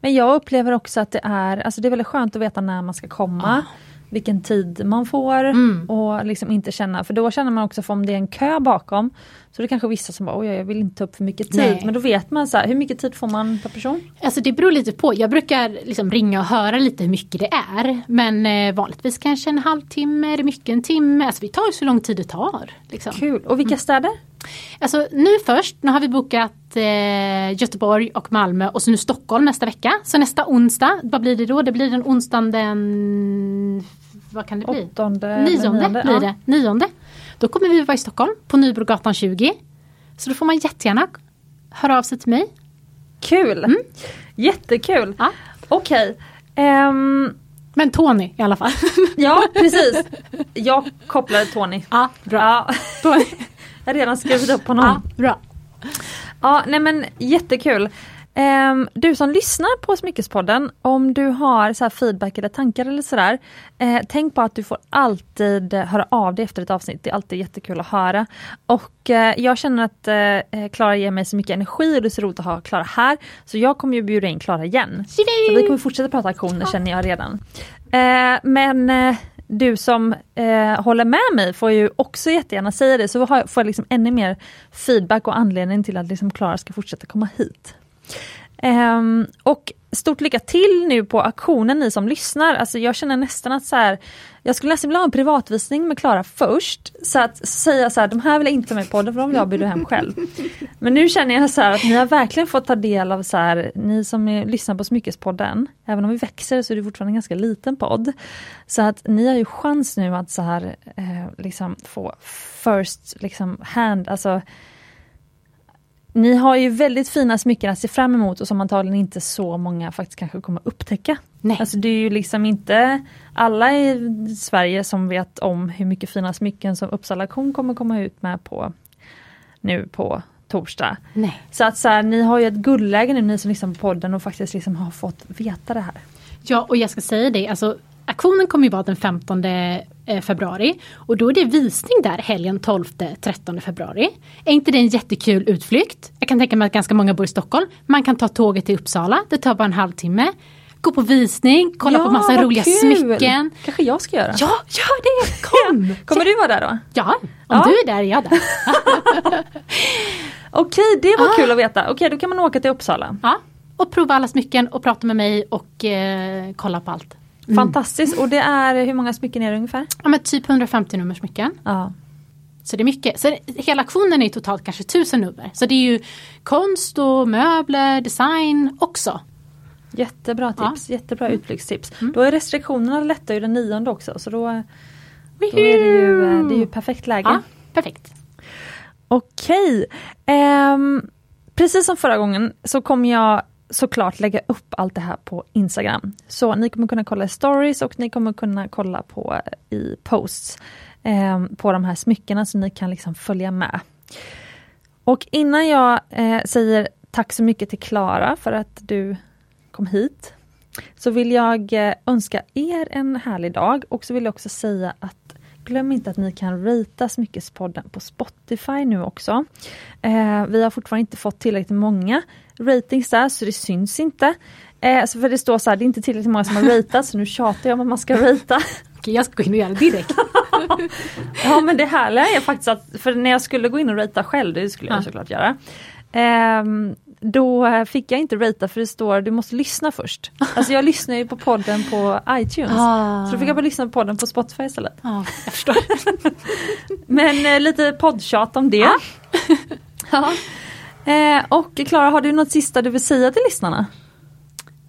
Men jag upplever också att det är, alltså det är väldigt skönt att veta när man ska komma. Vilken tid man får och liksom inte känna, för då känner man också för om det är en kö bakom. Så det är kanske vissa som bara, oj jag vill inte ta upp för mycket tid. Nej. Men då vet man så här, hur mycket tid får man per person? Alltså det beror lite på. Jag brukar liksom ringa och höra lite hur mycket det är. Men eh, vanligtvis kanske en halvtimme, är det mycket en timme? Alltså vi tar så lång tid det tar. Liksom. Kul! Och vilka städer? Alltså nu först, nu har vi bokat eh, Göteborg och Malmö och så nu Stockholm nästa vecka. Så nästa onsdag, vad blir det då? Det blir den onsdagen den... Vad kan det bli? Åttonde, Nionde blir ja. det. Nionde. Då kommer vi vara i Stockholm på Nybrogatan 20. Så då får man jättegärna höra av sig till mig. Kul! Jättekul! Mm. Ja. Okej. Ehm, Men Tony i alla fall. ja precis. Jag kopplade Tony. ja, bra. Ja, Tony. jag har redan skrivit upp honom. Ja, bra. Ja, nej men jättekul. Ehm, du som lyssnar på Smyckespodden, om du har så feedback eller tankar eller sådär, eh, tänk på att du får alltid eh, höra av dig efter ett avsnitt. Det är alltid jättekul att höra. Och eh, jag känner att eh, Klara ger mig så mycket energi och det är så roligt att ha Klara här. Så jag kommer ju bjuda in Klara igen. Så vi kommer fortsätta prata aktioner känner jag redan. Eh, men eh, du som eh, håller med mig får ju också jättegärna säga det, så får jag liksom ännu mer feedback och anledning till att liksom Klara ska fortsätta komma hit. Um, och stort lycka till nu på auktionen ni som lyssnar. Alltså jag känner nästan att så här, jag skulle nästan vilja ha en privatvisning med Klara först. Så att säga så här, de här vill jag inte ha med i podden för de vill jag bjuda hem själv. Men nu känner jag så här att ni har verkligen fått ta del av så här, ni som är, lyssnar på Smyckespodden, även om vi växer så är det fortfarande en ganska liten podd. Så att ni har ju chans nu att så här, eh, liksom få first liksom hand, alltså ni har ju väldigt fina smycken att se fram emot och som antagligen inte så många faktiskt kanske kommer upptäcka. Nej. Alltså det är ju liksom inte alla i Sverige som vet om hur mycket fina smycken som Uppsala auktion kommer komma ut med på nu på torsdag. Nej. Så att så här, ni har ju ett guldläge nu ni som lyssnar på podden och faktiskt liksom har fått veta det här. Ja, och jag ska säga det, alltså auktionen kommer ju vara den 15 eh, februari och då är det visning där helgen 12-13 februari. Är inte det en jättekul utflykt? Jag kan tänka mig att ganska många bor i Stockholm. Man kan ta tåget till Uppsala, det tar bara en halvtimme. Gå på visning, kolla på massa roliga kul! smycken. kanske jag ska göra. Ja, gör det! Kom! Kommer du vara där då? Ja, om Ja. du är där är jag där. Okej, det var Ah. kul att veta. Okej, då kan man åka till Uppsala. Ja, och prova alla smycken och prata med mig och eh, kolla på allt. Fantastiskt. Och det är, hur många smycken är det ungefär? Ja, men typ 150 nummer smycken. Ja. Så det är mycket. Så hela auktionen är totalt kanske tusen nummer. Så det är ju konst och möbler, design också. Jättebra Ja. tips, jättebra utflyktstips. Då är restriktionerna lättar ju den nionde också så då, då är det ju, eh, det är ju perfekt läge. Ja, perfekt. Okej. Ehm, precis som förra gången så kommer jag såklart lägga upp allt det här på Instagram. Så ni kommer kunna kolla i stories och ni kommer kunna kolla på i posts eh, på de här smyckena så ni kan liksom följa med. Och innan jag eh, säger tack så mycket till Klara för att du kom hit. Så vill jag eh, önska er en härlig dag och så vill jag också säga att Glöm inte att ni kan rita Smyckespodden på Spotify nu också. Eh, vi har fortfarande inte fått tillräckligt många ratings där så det syns inte. Eh, så för det står så här, det är inte tillräckligt många som har ratat så nu tjatar jag om att man ska rita. Okej, jag ska gå in och göra det direkt. ja men det härliga är faktiskt att, för när jag skulle gå in och rita själv, det skulle jag ja. såklart göra. Eh, då fick jag inte rita för det står du måste lyssna först. Alltså jag lyssnar ju på podden på iTunes. Ah. Så då fick jag bara lyssna på podden på Spotify istället. Ah, jag förstår. Men eh, lite poddtjat om det. ja. Eh, och Klara, har du något sista du vill säga till lyssnarna?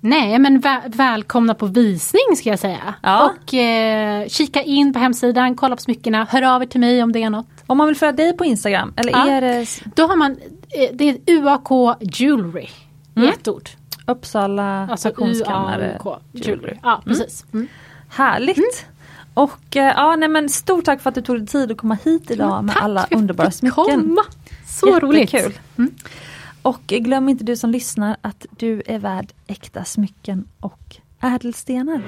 Nej men väl, välkomna på visning ska jag säga. Ja. Och eh, kika in på hemsidan, kolla på smyckena, hör av er till mig om det är något. Om man vill följa dig på Instagram, eller ja. är det... Då har man, det är UAK Jewelry mm. i ett ord. Uppsala alltså auktionskammare Jewelry. Ja mm. precis. Mm. Härligt! Mm. Och eh, ja, nej, men stort tack för att du tog dig tid att komma hit idag med alla underbara smycken. Komma. Så Jättekul. roligt! Mm. Och glöm inte du som lyssnar att du är värd äkta smycken och ädelstenar.